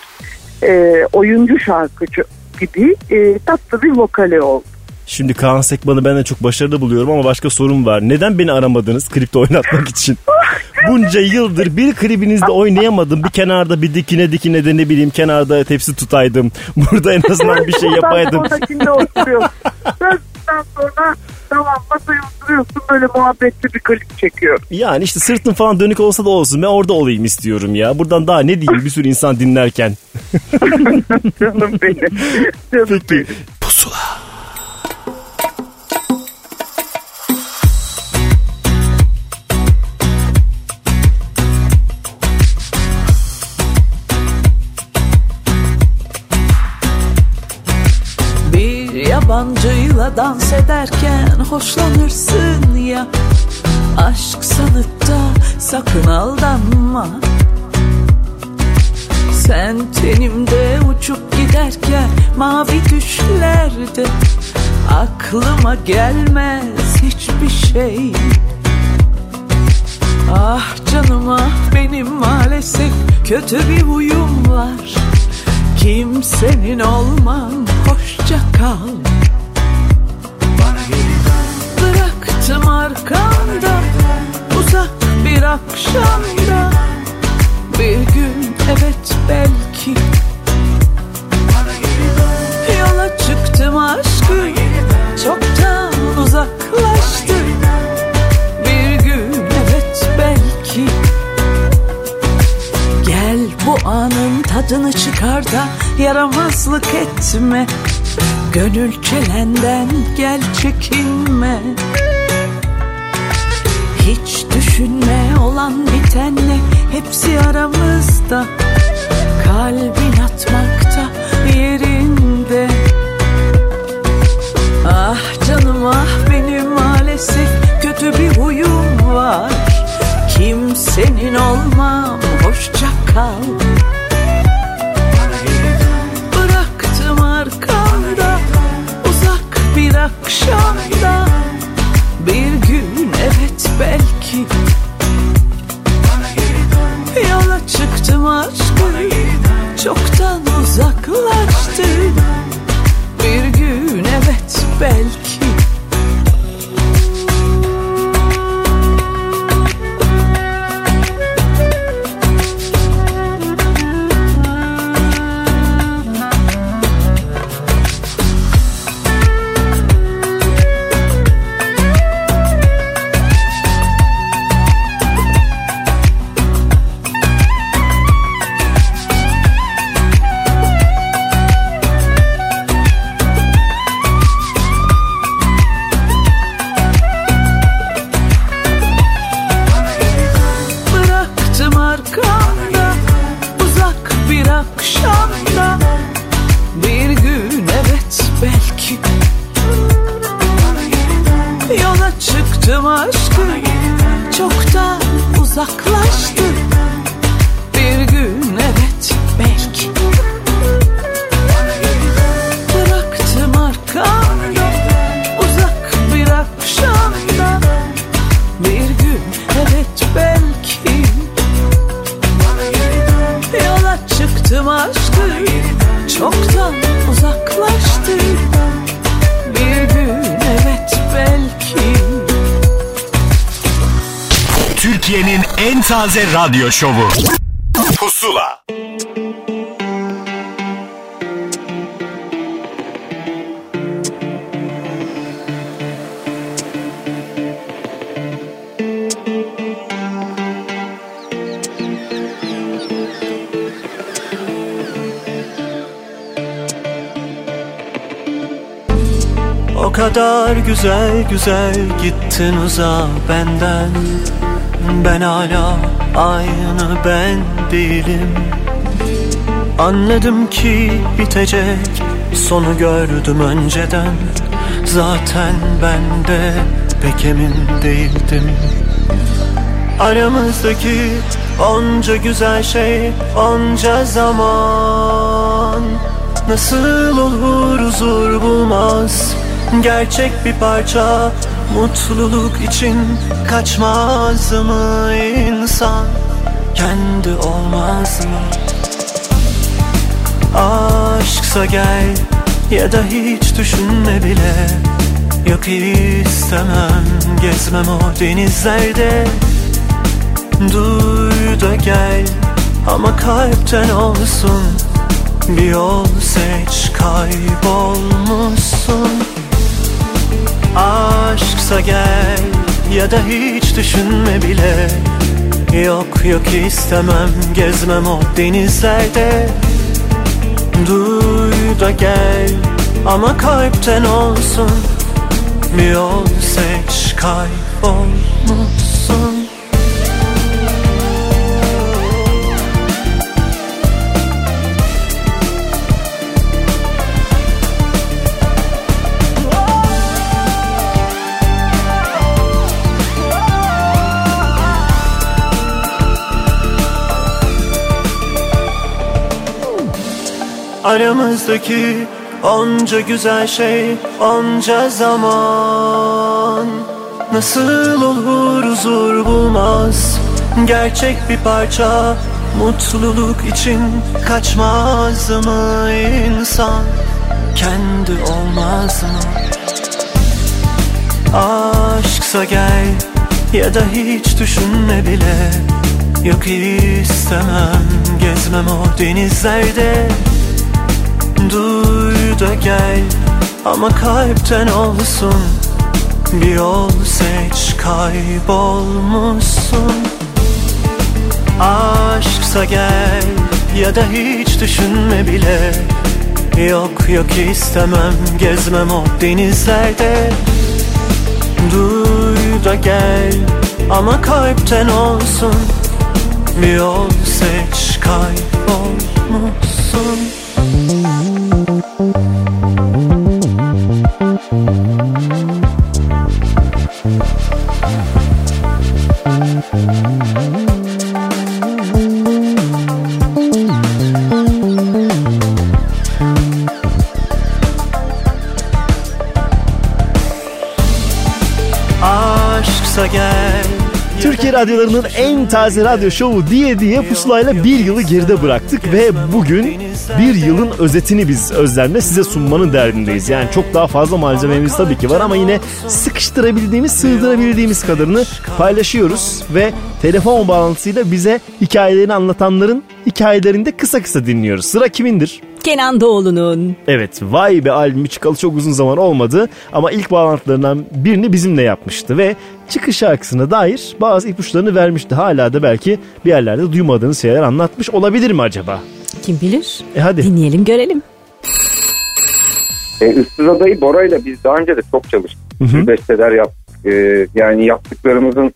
e, oyuncu şarkıcı gibi e, tatlı bir vokali oldu. Şimdi Kaan Sekman'ı ben de çok başarılı buluyorum ama başka sorun var. Neden beni aramadınız klipte oynatmak için? Bunca yıldır bir klibinizde oynayamadım. Bir kenarda bir dikine dikine de ne bileyim kenarda tepsi tutaydım. Burada en azından bir şey yapaydım. Sonra tamam masaya oturuyorsun böyle muhabbetli bir klip çekiyor. Yani işte sırtın falan dönük olsa da olsun. Ben orada olayım istiyorum ya. Buradan daha ne diyeyim bir sürü insan dinlerken. Canım benim. Canım Peki. Bir yabancıyla dans ederken hoşlanırsın ya. Aşk sanıp da sakın aldanma. Sen tenimde uçup giderken mavi düşlerde Aklıma gelmez hiçbir şey. Ah canım ah benim maalesef kötü bir huyum var. Kimsenin olmam hoşça kal Bıraktım arkamda uzak bir akşamda. Bir gün evet belki. Yola çıktım aşkım çoktan uzaklaştı Bir gün evet belki. Gel bu anın tadını çıkar da yaramazlık etme. Gönül çelenden gel çekinme Hiç düşünme olan bitenle hepsi aramızda. Kalbin atmakta yerinde. Ah canım ah benim maalesef kötü bir huyum var. Kimsenin olmam hoşça kal Yelpaze Radyo Şovu. Pusula. O kadar güzel güzel gittin uza benden. Ben hala aynı ben değilim. Anladım ki bitecek. Sonu gördüm önceden. Zaten ben de pek emin değildim. Aramızdaki onca güzel şey onca zaman. Nasıl olur huzur bulmaz? Gerçek bir parça mutluluk için Kaçmaz mı insan? Kendi olmaz mı? Aşksa gel ya da hiç düşünme bile. Yok istemem gezmem o denizlerde. Duy da gel ama kalpten olsun. Bir yol seç kaybolmuşsun Aşksa gel ya da hiç düşünme bile. Yok yok istemem gezmem o denizlerde. Duy da gel ama kalpten olsun. Bir yol seç kaybolmuşsun Aramızdaki onca güzel şey onca zaman. Nasıl olur huzur bulmaz? Gerçek bir parça mutluluk için Kaçmaz mı insan? Kendi olmaz mı? Aşksa gel ya da hiç düşünme bile. Yok istemem gezmem o denizlerde Duy da gel ama kalpten olsun. Bir yol seç kaybolmuşsun. Aşksa gel ya da hiç düşünme bile. Yok yok istemem gezmem o denizlerde. Duy da gel ama kalpten olsun. Bir yol seç kaybolmuşsun radyolarının en taze radyo şovu diye diye pusulayla bir yılı geride bıraktık ve bugün bir yılın özetini biz Özlem'le size sunmanın derdindeyiz. Yani çok daha fazla malzememiz tabii ki var ama yine sıkıştırabildiğimiz, sığdırabildiğimiz kadarını paylaşıyoruz ve telefon bağlantısıyla bize hikayelerini anlatanların hikayelerini de kısa kısa dinliyoruz. Sıra kimindir? Kenan Doğulu'nun. Evet Vay Be albümü çıkalı çok uzun zaman olmadı ama ilk bağlantılarından birini bizimle yapmıştı ve çıkış şarkısına dair bazı ipuçlarını vermişti. Hala da belki bir yerlerde duymadığınız şeyler anlatmış olabilir mi acaba? Kim bilir? E hadi. Dinleyelim görelim. E, Issız Adayı Bora'yla biz daha önce de çok çalıştık. Bir Besteler yaptık. E, yani yaptıklarımızın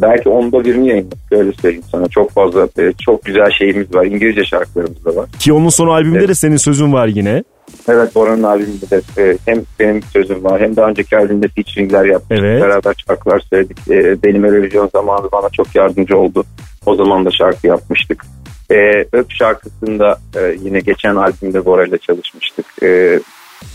belki onda birini yayınladık. Öyle söyleyeyim sana. Çok fazla, e, çok güzel şeyimiz var. İngilizce şarkılarımız da var. Ki onun son albümünde de senin sözün var yine. Evet Bora'nın albümünde de e, hem benim sözüm var hem daha önceki albümde featuringler yaptık. Evet. Beraber şarkılar söyledik. E, benim Eurovision zamanı bana çok yardımcı oldu. O zaman da şarkı yapmıştık. E, Öp şarkısında e, yine geçen albümde Bora ile çalışmıştık. E,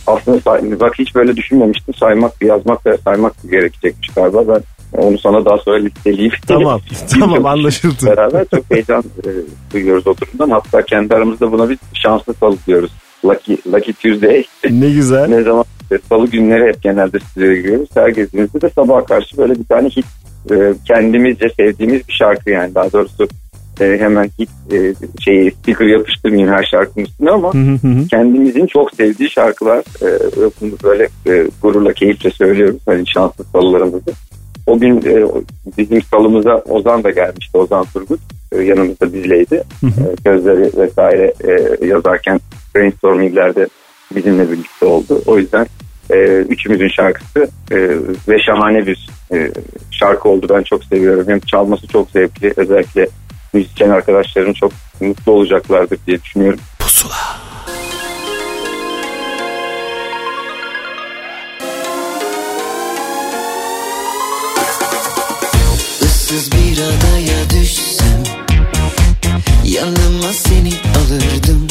aslında say- bak hiç böyle düşünmemiştim. Saymak, yazmak ve saymak gerekecekmiş galiba. Ben onu sana daha sonra listeleyeyim. Tamam, tamam anlaşıldı. Beraber çok heyecan e, duyuyoruz o durumdan. Hatta kendi aramızda buna bir şanslı salı diyoruz. Lucky, Lucky Tuesday. Ne güzel. ne zaman e, salı günleri hep genelde stüdyoya giriyoruz. Her gezdiğimizde de sabaha karşı böyle bir tane hit e, kendimizce sevdiğimiz bir şarkı yani. Daha doğrusu e, hemen hit e, şeyi sticker yapıştırmayayım her şarkının üstüne ama kendimizin çok sevdiği şarkılar e, böyle e, gururla keyifle söylüyoruz. Hani şanslı salılarımızda. O gün e, bizim salımıza Ozan da gelmişti. Ozan Turgut e, yanımızda bizleydi. E, sözleri vesaire e, yazarken brainstorminglerde bizimle birlikte oldu. O yüzden e, üçümüzün şarkısı e, ve şahane bir e, şarkı oldu. Ben çok seviyorum. Hem çalması çok zevkli. Özellikle müzisyen arkadaşlarım çok mutlu olacaklardır diye düşünüyorum. Pusula. Issız bir adaya düşsem Yanıma seni alırdım.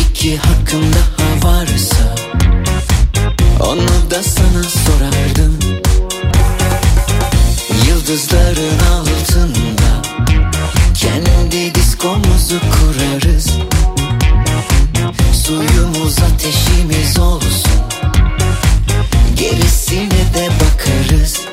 İki hakkım daha varsa Onu da sana sorardım. Yıldızların altında Kendi diskomuzu kurarız. Suyumuz ateşimiz olsun Gerisine de bakarız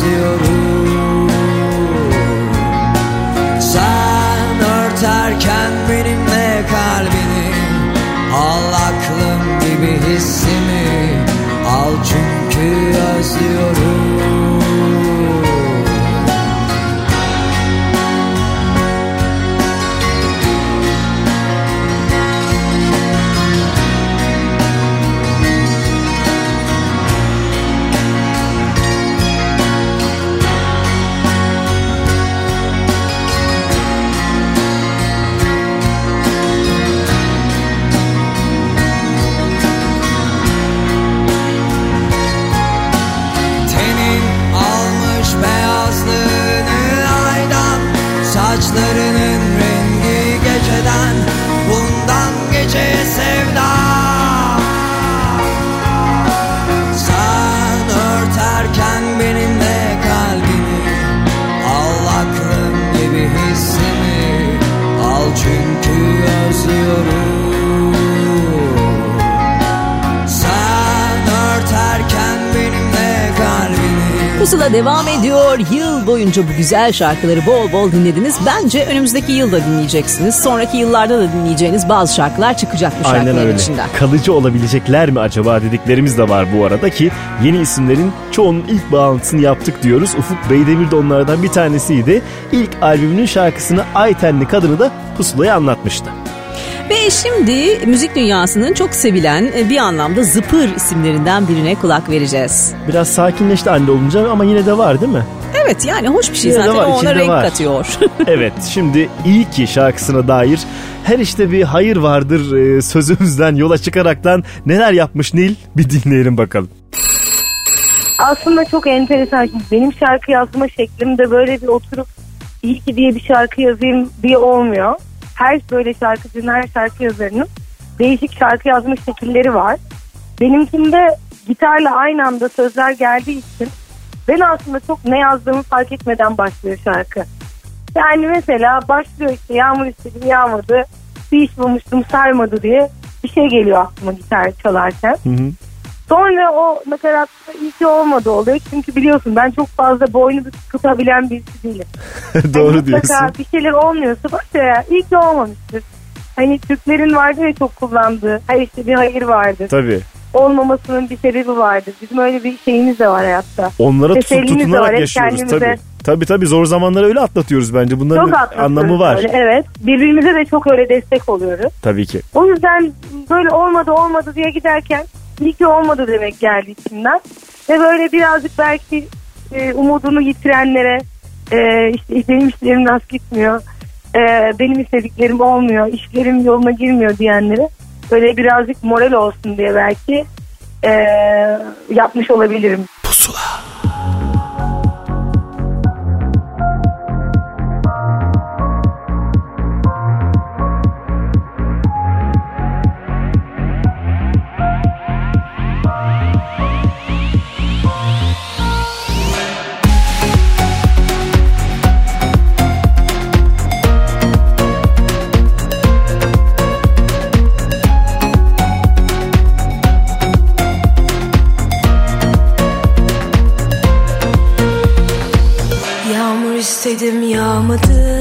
You. Pusula devam ediyor. Yıl boyunca bu güzel şarkıları bol bol dinlediniz. Bence önümüzdeki yılda dinleyeceksiniz. Sonraki yıllarda da dinleyeceğiniz bazı şarkılar çıkacak bu Aynen şarkıların öyle. içinden. Kalıcı olabilecekler mi acaba dediklerimiz de var bu arada ki yeni isimlerin çoğunun ilk bağlantısını yaptık diyoruz. Ufuk Beydemir de onlardan bir tanesiydi. İlk albümünün şarkısını Aytenli kadını da Pusula'ya anlatmıştı. Ve şimdi müzik dünyasının çok sevilen e, bir anlamda zıpır isimlerinden birine kulak vereceğiz. Biraz sakinleşti anne olunca ama yine de var değil mi? Evet yani hoş bir şey Yine de zaten var, ona renk var. katıyor. evet şimdi iyi ki şarkısına dair her işte bir hayır vardır e, sözümüzden yola çıkaraktan neler yapmış Nil bir dinleyelim bakalım. Aslında çok enteresan. Benim şarkı yazma şeklimde böyle bir oturup iyi ki diye bir şarkı yazayım diye olmuyor. Her böyle şarkıcının, her şarkı yazarının değişik şarkı yazma şekilleri var. Benimkinde gitarla aynı anda sözler geldiği için ben aslında çok ne yazdığımı fark etmeden başlıyor şarkı. Yani mesela başlıyor işte yağmur istedim yağmadı, bir iş bulmuştum sarmadı diye bir şey geliyor aklıma gitar çalarken. Sonra o nakaratta iyi ki olmadı oluyor. Çünkü biliyorsun ben çok fazla boynu tutabilen birisi değilim. Doğru Hani diyorsun. Bir şeyler olmuyorsa bak ya iyi ki olmamıştır. Hani Türklerin vardır ya çok kullandığı. Her işte bir hayır vardır. Tabii. Olmamasının bir sebebi vardır. Bizim öyle bir şeyimiz de var hayatta. Onlara tutup var. tutunarak Hep yaşıyoruz kendimize tabii. Tabii tabii zor zamanları öyle atlatıyoruz bence. Bunların Çok anlamı var. böyle, evet. Birbirimize de çok öyle destek oluyoruz. Tabii ki. O yüzden böyle olmadı olmadı diye giderken iyi ki olmadı demek geldi içimden. Ve böyle birazcık belki e, umudunu yitirenlere e, işte benim işlerim nasıl gitmiyor, e, benim istediklerim olmuyor, işlerim yoluna girmiyor diyenlere böyle birazcık moral olsun diye belki e, yapmış olabilirim. Yağmur istedim yağmadı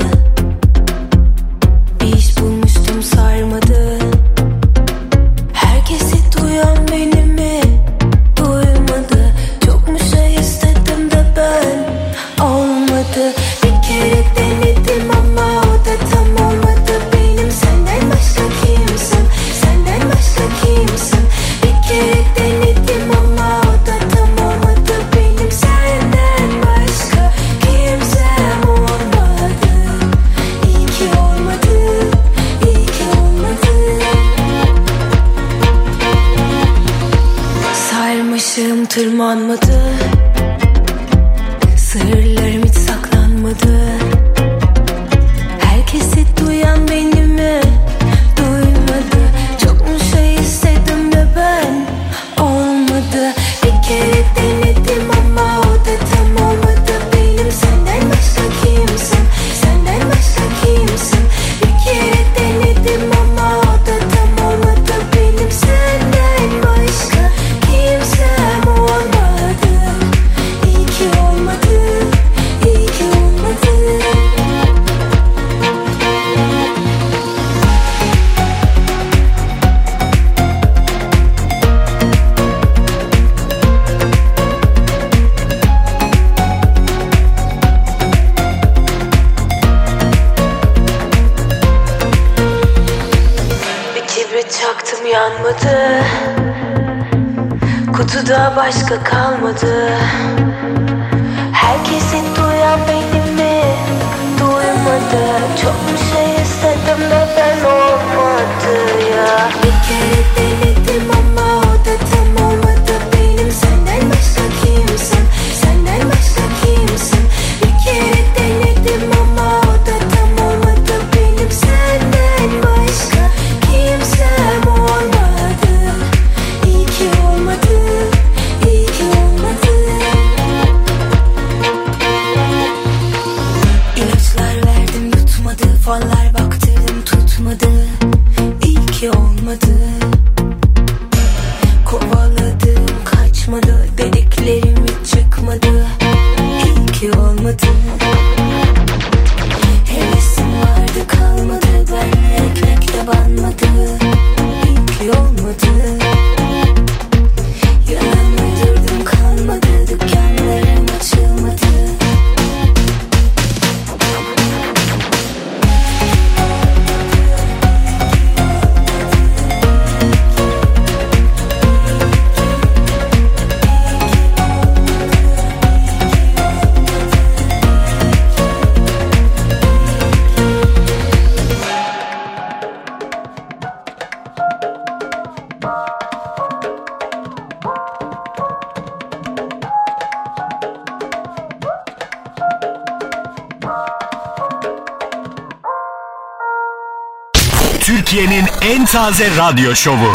en taze radyo şovu.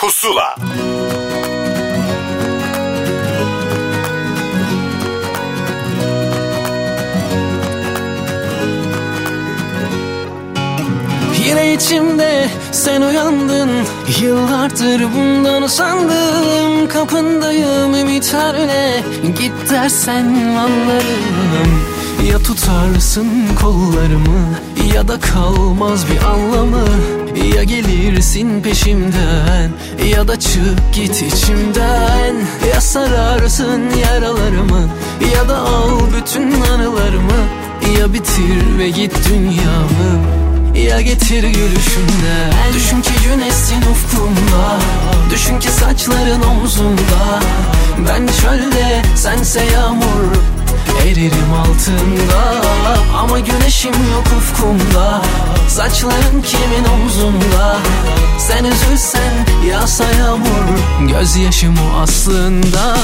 Pusula. Yine içimde sen uyandın. Yıllardır bundan usandım. Kapındayım ümitlerle Git dersen anlarım. Ya tutarsın kollarımı Ya da kalmaz bir anlamı Ya gelirsin peşimden Ya da çık git içimden. Ya sararsın yaralarımı Ya da al bütün anılarımı. Ya bitir ve git dünyamı ya getir gülüşünden Düşün ki güneşsin ufkumda Düşün ki saçların omzumda. Ben çölde sense yağmur Eririm altında Ama güneşim yok ufkumda Saçların kimin omzumda Sen üzülsen yağsa yağmur Gözyaşım o aslında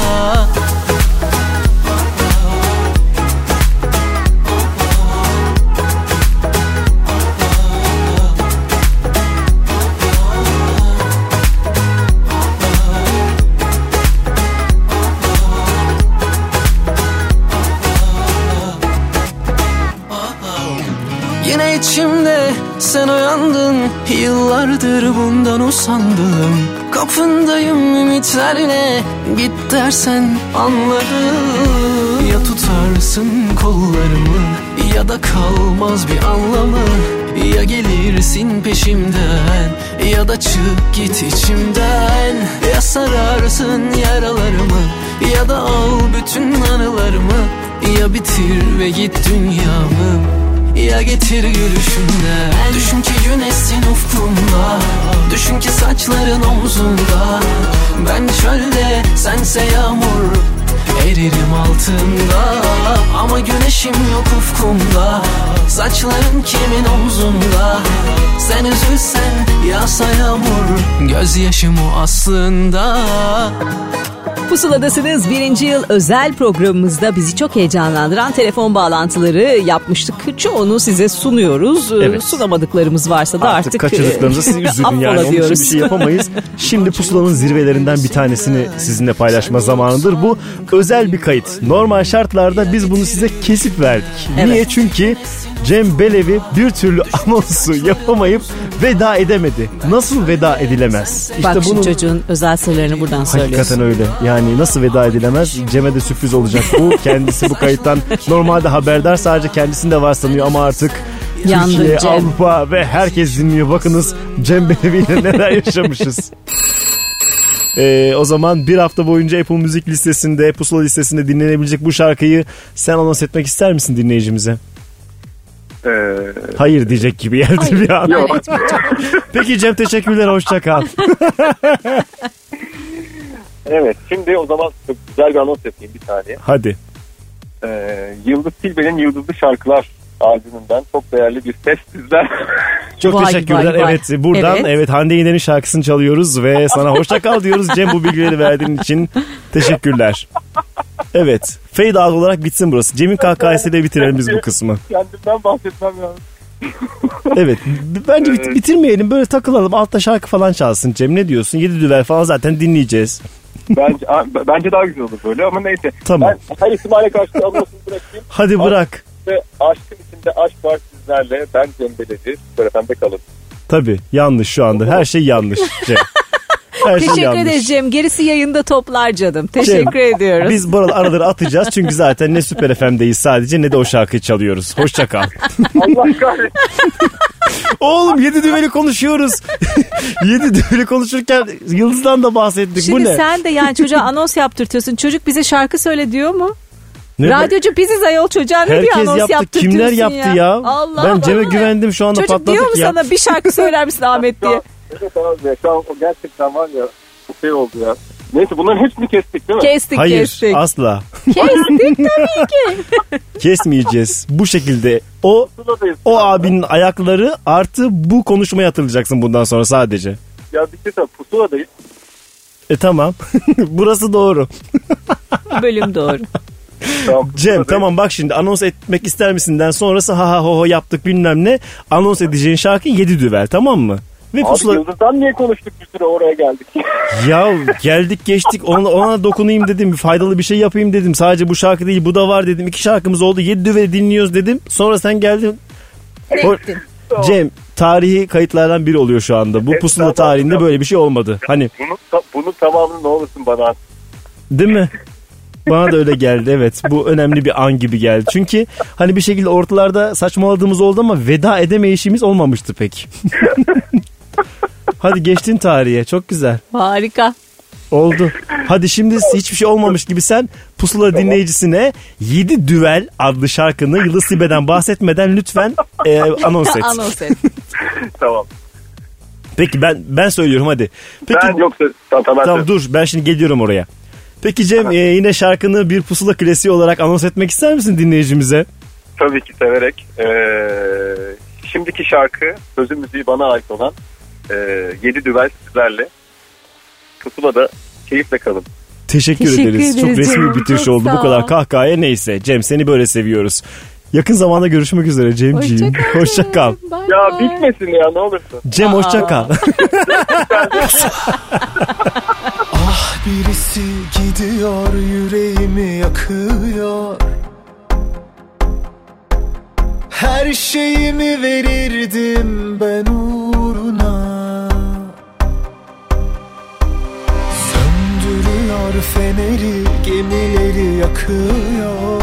sen uyandın Yıllardır bundan usandım. Kapındayım ümitlerle Git dersen anlarım. Ya tutarsın kollarımı Ya da kalmaz bir anlamı. Ya gelirsin peşimden Ya da çık git içimden. Ya sararsın yaralarımı Ya da al bütün anılarımı. Ya bitir ve git dünyamı ya getir gülüşünden Düşün ki güneşsin ufkumda Düşün ki saçların omzunda. Ben çölde sense yağmur Eririm altında. Ama güneşim yok ufkumda. Saçların kimin omzunda? Sen üzülsen yağsa yağmur. Gözyaşım o aslında Pusuladasınız birinci yıl özel programımızda bizi çok heyecanlandıran telefon bağlantıları yapmıştık. Çoğunu size sunuyoruz. Ee, Evet. Sunamadıklarımız varsa da artık, Artık kaçırdıklarınızı siz üzülün yani. Onun için bir şey yapamayız. Şimdi pusulanın zirvelerinden bir tanesini sizinle paylaşma zamanıdır. Bu özel bir kayıt. Normal şartlarda biz bunu size kesip verdik. Evet. Niye? Çünkü Cem Belevi bir türlü anonsu yapamayıp veda edemedi. Nasıl veda edilemez? Bak şimdi çocuğun özel sırlarını buradan söylüyorsun. Hakikaten öyle. Yani nasıl veda edilemez? Cem'e de sürpriz olacak bu. Kendisi bu kayıttan normalde haberdar sadece kendisinde var sanıyor ama artık Yandın Türkiye, Cem. Avrupa ve herkes dinliyor. Bakınız Cem Belevi ile neler yaşamışız. Ee, o zaman bir hafta boyunca Apple Müzik listesinde, Pusula listesinde dinlenebilecek bu şarkıyı sen anons etmek ister misin dinleyicimize? Ee, Hayır diyecek gibi geldi bir an. Yok. Peki Cem teşekkürler hoşça kal. Evet şimdi o zaman çok güzel bir anons yapayım bir saniye. Hadi. Ee, Yıldız Tilbe'nin Yıldızlı Şarkılar albümünden çok değerli bir ses sizler. Çok Vay, teşekkürler. vay, vay. Evet buradan evet. Evet. Hande Yener'in şarkısını çalıyoruz ve sana hoşça kal diyoruz Cem bu bilgileri verdiğin için. Teşekkürler. Evet. Fade out olarak bitsin burası. Cem'in kahkahasıyla bitirelim biz bu kısmı. Kendimden bahsetmem lazım. Evet. Bence bit- bitirmeyelim. Böyle takılalım. Altta şarkı falan çalsın Cem. Ne diyorsun? Yedi düvel falan zaten dinleyeceğiz. Bence, bence daha güzel olur böyle ama neyse. Tamam. Ben her ihtimale karşı anonsunu bırakayım. Hadi bırak. Ve aşkın içinde aşk var sizlerle. Ben Cem Beleci. Süper kalın. Tabii. Yanlış şu anda. Her şey yanlış Cem. Her şey Teşekkür yanlış. ederiz Cem. Gerisi yayında toplar canım. Teşekkür Cem, ediyoruz. Biz bu arada araları atacağız çünkü zaten ne Süper FM'deyiz sadece ne de o şarkıyı çalıyoruz. Hoşça kal. Allah kahretsin. Oğlum yedi düveli konuşuyoruz. yedi düveli konuşurken Yıldız'dan da bahsettik. Şimdi bu ne? sen de yani çocuğa anons yaptırtıyorsun. Çocuk bize şarkı söyle diyor mu? Ne- Radyocu biziz ayol çocuğa ne diyor Herkes anons yaptı. Kimler yaptı ya? Allah ben Cem'e güvendim şu anda Çocuk patladık diyor mu ya. sana bir şarkı söyler misin Ahmet diye? Evet abi ya şu an o gerçekten var ya bu şey oldu ya. Neyse bunların hepsini kestik değil mi? Kestik Hayır kestik. asla. Kestik tabii ki. Kesmeyeceğiz. Bu şekilde o o abinin ayakları artı bu konuşmaya atılacaksın bundan sonra sadece. Ya bir şey söyle pusuladayız. E tamam. Burası doğru. Bölüm doğru. Cem tamam bak şimdi anons etmek ister misinden sonrası ha ha ho ho yaptık bilmem ne. Anons edeceğin şarkı 7 düvel tamam mı? Ve Abi pusula... Yıldız'dan niye konuştuk bir süre oraya geldik? Ya geldik geçtik ona, ona dokunayım dedim. Faydalı bir şey yapayım dedim. Sadece bu şarkı değil bu da var dedim. İki şarkımız oldu. 7 düveli dinliyoruz dedim. Sonra sen geldin. Cem tarihi kayıtlardan biri oluyor şu anda. Bu pusula tarihinde böyle bir şey olmadı. Hani Bunu, ta- bunun tamamını ne olursun bana at. Değil mi? Bana da öyle geldi evet. Bu önemli bir an gibi geldi. Çünkü hani bir şekilde ortalarda saçmaladığımız oldu ama veda edemeyişimiz olmamıştı pek. Hadi geçtin tarihe. Çok güzel. Harika. Oldu. Hadi şimdi hiçbir şey olmamış gibi sen Pusula dinleyicisine 7 Düvel adlı şarkını Yıldız Silbe'den bahsetmeden lütfen e, anons et. Anons et. tamam. Peki ben ben söylüyorum hadi. Peki, Ben yoksa tamam, tamam, Tamam dur ben şimdi geliyorum oraya. Peki Cem e, yine şarkını bir pusula klasiği olarak anons etmek ister misin dinleyicimize? Tabii ki severek. Ee, şimdiki şarkı sözü müziği bana ait olan e, Yedi Düvel sizlerle. Pusula'da keyifle kalın. Teşekkür, Teşekkür ederiz. Çok ederiz resmi Cem, bir bitiriş çok oldu. Bu kadar kahkahaya neyse. Cem seni böyle seviyoruz. Yakın zamanda görüşmek üzere Cemciğim. Hoşça kal. Ya bitmesin ya ne olursun. Cem hoşça kal. Ah birisi gidiyor yüreğimi yakıyor Her şeyimi verirdim ben uğruna feneri gemileri yakıyor.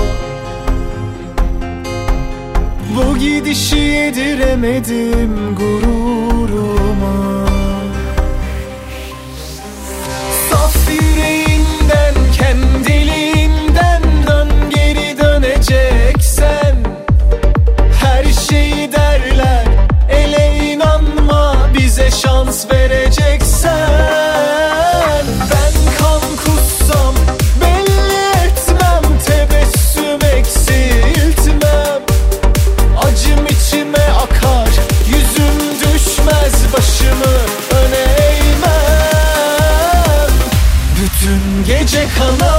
Bu gidişi yediremedim gururuma. Saf yüreğinden kendiliğinden dön geri döneceksen. Her şeyi derler ele inanma bize şans vereceksen Come on.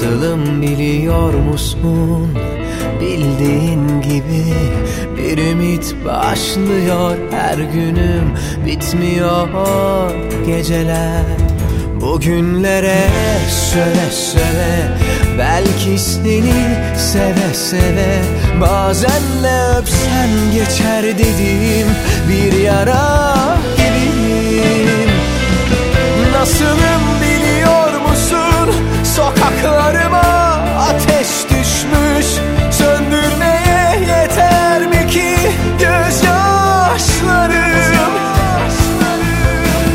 Nasılım biliyor musun? Bildiğin gibi bir ümit başlıyor her günüm. Bitmiyor geceler. Bugünlere söve söve Belki seni seve seve Bazen ne öpsen geçer dediğim Bir yara gibiyim. Nasılım Yanaklarıma ateş düşmüş. Söndürmeye yeter mi ki gözyaşlarım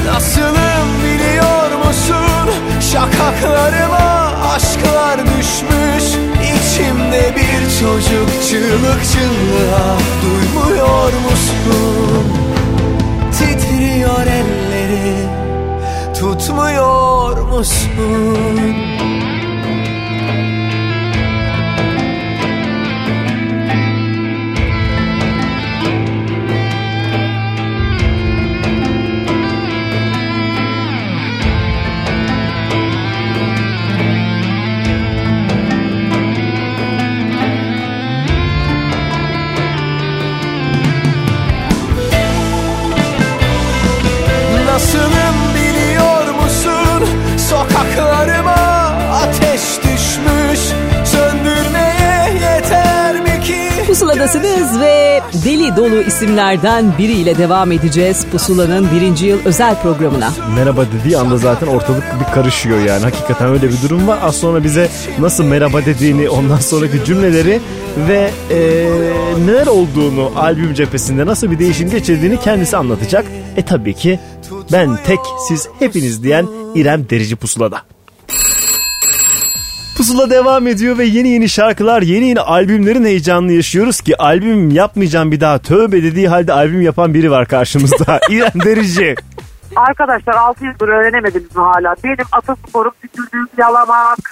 Nasılım biliyor musun? Şakaklarıma aşklar düşmüş. İçimde bir çocuk çığlık çığlığa Duymuyor musun? Titriyor elleri Tutmuyor musun? Pusuladasınız ve deli dolu isimlerden biriyle devam edeceğiz Pusula'nın birinci yıl özel programına. Merhaba dediği anda zaten ortalık bir karışıyor yani. Hakikaten öyle bir durum var. Az sonra bize nasıl merhaba dediğini, ondan sonraki cümleleri ve e, neler olduğunu albüm cephesinde nasıl bir değişim geçirdiğini kendisi anlatacak. E tabii ki ben tek siz hepiniz diyen İrem Derici Pusula'da. Pusula devam ediyor ve yeni yeni şarkılar, yeni yeni albümlerin heyecanını yaşıyoruz ki albüm yapmayacağım bir daha tövbe dediği halde albüm yapan biri var karşımızda. İrem Derici. Arkadaşlar 6 yıldır öğrenemediniz mi hala? Benim atasporum tükürdüğüm yalamak.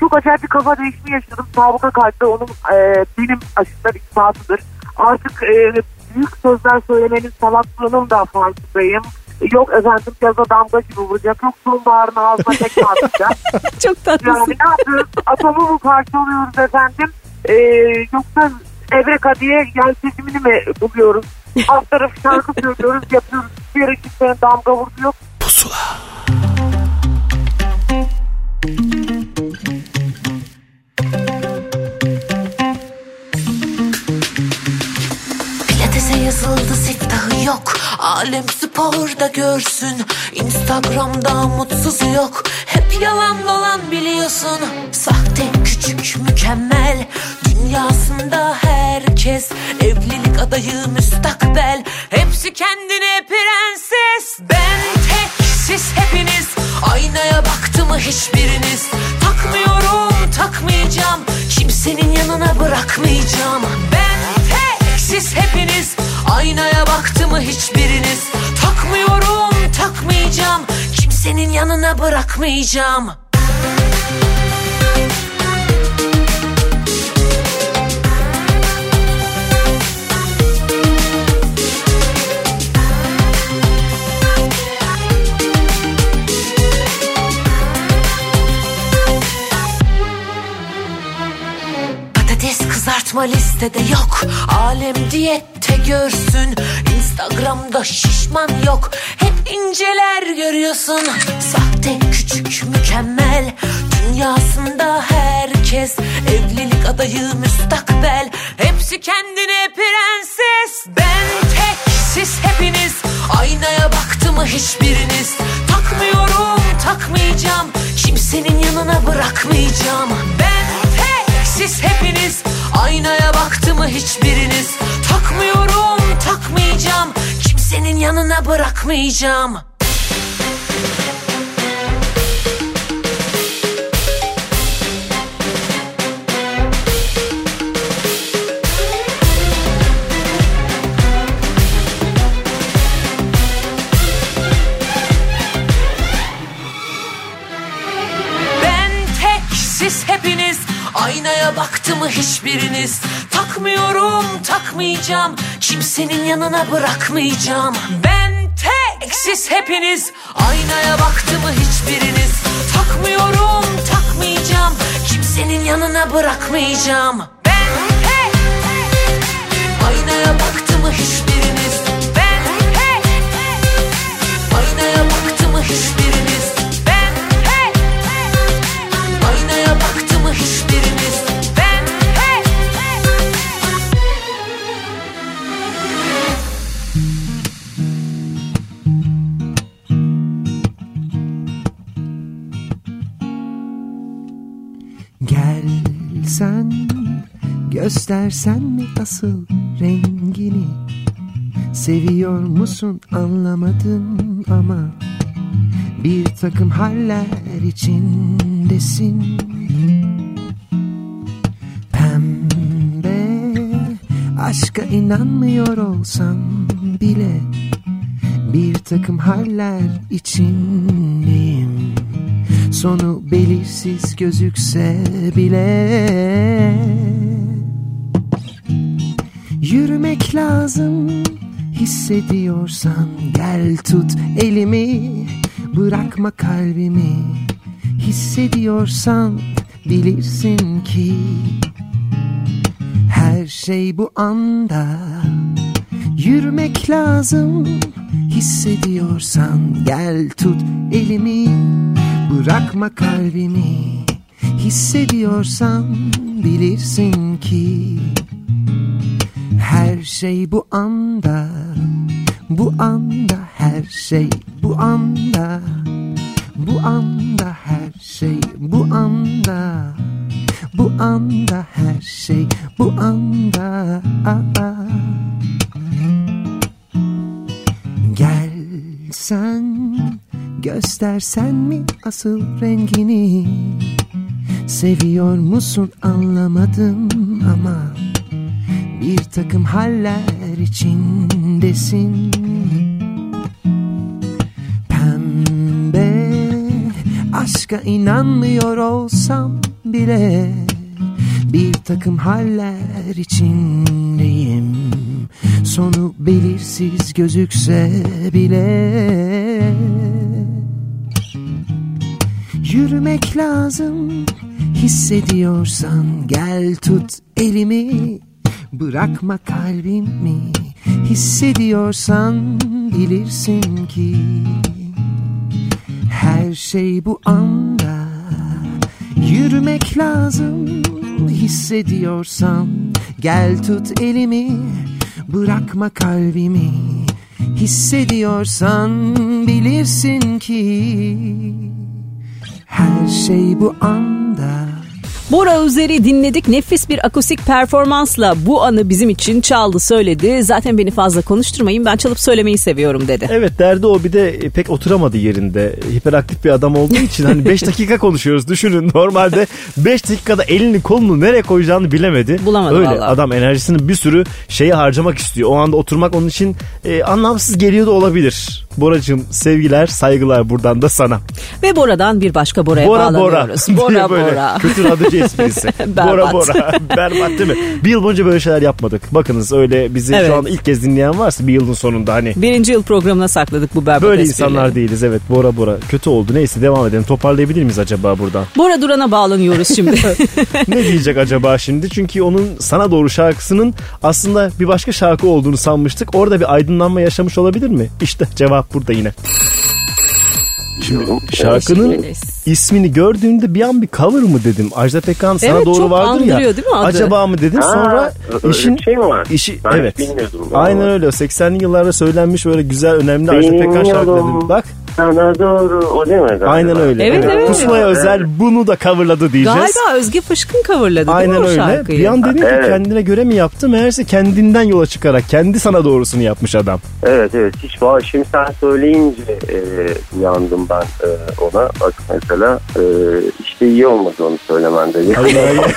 Çok acayip bir kafa değişimi yaşadım. Sabıka kalpte onun e, benim aşımda ispatıdır. Artık e, büyük sözler söylemenin salaklığının da farkındayım. Yok efendim gaza damga gibi vuracak. Yok sonbaharın ağzına tekme atacak. Çok tatlısın. Yani ne yapıyoruz? Atomu mu parçalıyoruz efendim? Ee, yoksa Evreka diye yer seçimini mi buluyoruz? Alt tarafı şarkı söylüyoruz, yapıyoruz. Bir yere kimsenin damga vurdu yok. Yazıldı siftahı yok. Alem sporda görsün Instagram'da mutsuz yok. Hep yalan dolan biliyorsun Sahte küçük mükemmel. Dünyasında herkes Evlilik adayı müstakbel. Hepsi kendine prenses. Ben tek siz hepiniz. Aynaya baktı mı hiçbiriniz? Takmıyorum takmayacağım. Kimsenin yanına bırakmayacağım. Ben tek siz hepiniz Aynaya baktı mı hiçbiriniz? Takmıyorum takmayacağım. Kimsenin yanına bırakmayacağım kızartma listede yok. Alem diyette görsün. Instagram'da şişman yok. Hep inceler görüyorsun. Sahte küçük mükemmel. Dünyasında herkes. Evlilik adayı müstakbel. Hepsi kendine prenses. Ben tek siz hepiniz. Aynaya baktı mı hiçbiriniz? Takmıyorum takmayacağım. Kimsenin yanına bırakmayacağım. Ben siz hepiniz Aynaya baktı mı hiçbiriniz? Takmıyorum takmayacağım. Kimsenin yanına bırakmayacağım baktı mı hiçbiriniz? Takmıyorum takmayacağım. Kimsenin yanına bırakmayacağım. Ben tek siz hepiniz. Aynaya baktı mı hiçbiriniz? Takmıyorum takmayacağım. Kimsenin yanına bırakmayacağım. Ben tek Aynaya baktı mı hiçbiriniz? Ben tek Aynaya baktı mı hiçbiriniz? Ben tek Aynaya baktı mı hiçbiriniz sen göstersen mi asıl rengini? Seviyor musun anlamadım ama Bir takım haller içindesin. Pembe aşka inanmıyor olsam bile Bir takım haller içindeyim Sonu belirsiz gözükse bile. Yürümek lazım hissediyorsan Gel tut elimi. Bırakma kalbimi Hissediyorsan bilirsin ki Her şey bu anda. Yürümek lazım hissediyorsan Gel tut elimi Bırakma kalbimi Hissediyorsan bilirsin ki her şey bu anda bu anda her şey bu anda bu anda her şey bu anda bu anda her şey bu anda. Gel sen göstersen mi asıl rengini? Seviyor musun anlamadım ama Bir takım haller içindesin. Pembe aşka inanmıyor olsam bile Bir takım haller içindeyim. Sonu belirsiz gözükse bile Yürümek lazım. Hissediyorsan gel tut elimi. Bırakma kalbimi. Hissediyorsan bilirsin ki Her şey bu anda. Yürümek lazım. Hissediyorsan Gel tut elimi. Bırakma kalbimi. Hissediyorsan bilirsin ki Her şey bu anda Bora Üzer'i dinledik. Nefis bir akustik performansla bu anı bizim için çaldı söyledi. Zaten beni fazla konuşturmayın ben çalıp söylemeyi seviyorum dedi. Evet derdi o bir de pek oturamadı yerinde. Hiperaktif bir adam olduğu için hani 5 dakika konuşuyoruz düşünün. Normalde 5 dakikada elini kolunu nereye koyacağını bilemedi. Bulamadı Öyle vallahi. adam enerjisini bir sürü şeye harcamak istiyor. O anda oturmak onun için e, anlamsız geliyor da olabilir. Boracığım sevgiler saygılar buradan da sana. Ve Bora'dan bir başka Bora'ya Bora Bora. bağlanıyoruz. diye Bora böyle Bora. Kötü radıcı esprisi. Bora Bora. Berbat değil mi? Bir yıl boyunca böyle şeyler yapmadık. Bakınız öyle bizi Evet. şu an ilk kez dinleyen varsa bir yılın sonunda hani Birinci yıl programına sakladık bu berbat Böyle esprileri. insanlar değiliz evet Bora Bora kötü oldu neyse devam edelim toparlayabilir miyiz acaba buradan Bora Duran'a bağlanıyoruz şimdi. ne diyecek acaba şimdi çünkü onun sana doğru şarkısının aslında bir başka şarkı olduğunu sanmıştık orada bir aydınlanma yaşamış olabilir mi İşte cevap burada yine. Şimdi şarkının ismini gördüğümde bir an bir cover mı dedim? Ajda Pekkan sana Evet, doğru vardır ya. değil mi adı? acaba mı dedim? Ha, sonra işin şey mi var? işi Ben evet. bilmiyordum. aynen öyle. 80'li yıllarda söylenmiş böyle güzel önemli Ajda Pekkan şarkıları. Bak Sana doğru o değil mi? galiba? Aynen öyle. Evet, evet. Pusula'ya özel bunu da coverladı diyeceğiz. Galiba Özge Fışkın coverladı değil Aynen mi o öyle. şarkıyı? Bir an dedim ki Evet. kendine göre mi yaptı? Meğerse kendinden yola çıkarak kendi sana doğrusunu yapmış adam. Evet evet hiç. Şimdi sen söyleyince e, uyandım ben e, ona. Bak mesela e, işte iyi olmadı onu söylemende. Hayır, hayır.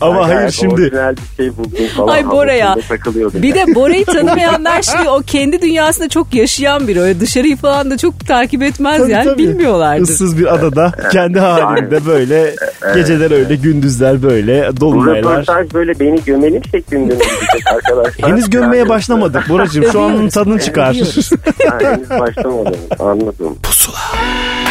Ama Yani hayır şimdi Orijinal bir şey buldum falan. Ay Bora ya. Bir de Bora'yı tanımayanlar şimdi o kendi dünyasında çok yaşayan biri. Öyle dışarıyı falan da çok takip etmez Tabii, yani tabii. bilmiyorlardır. ıssız bir adada kendi halinde böyle geceler öyle gündüzler böyle Bu dolunaylar. röportaj böyle beni gömelim şeklinde arkadaşlar? Henüz gömmeye başlamadık Boracığım. Şu an tadını çıkar. henüz başlamadım anladım. Buralardan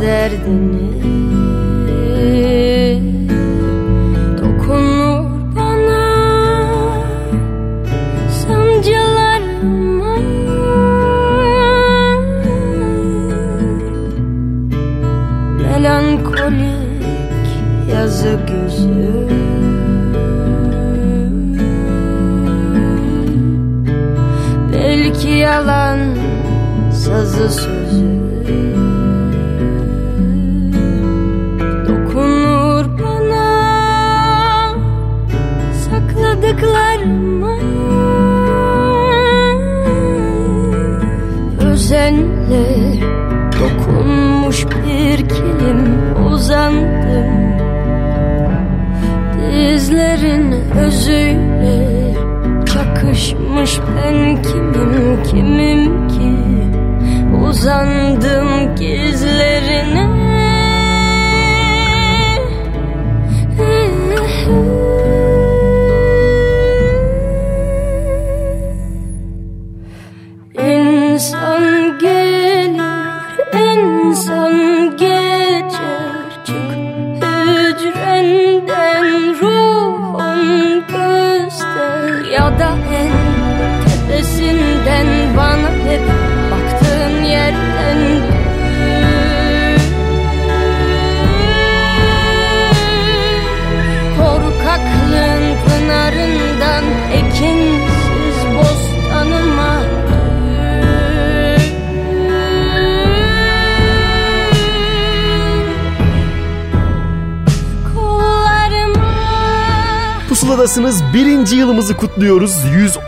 derdini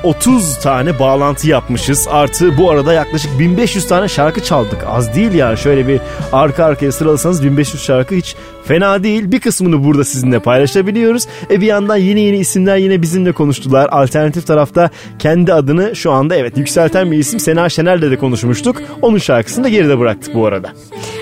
130 tane bağlantı yapmışız. Artı bu arada yaklaşık 1500 tane şarkı çaldık. Az değil yani. Şöyle bir arka arkaya sıralasanız 1500 şarkı hiç fena değil. Bir kısmını burada sizinle paylaşabiliyoruz. E bir yandan yeni yeni isimler yine bizimle konuştular. Alternatif tarafta kendi adını şu anda evet yükselten bir isim Sena Şener'le de konuşmuştuk. Onun şarkısını da geride bıraktık bu arada.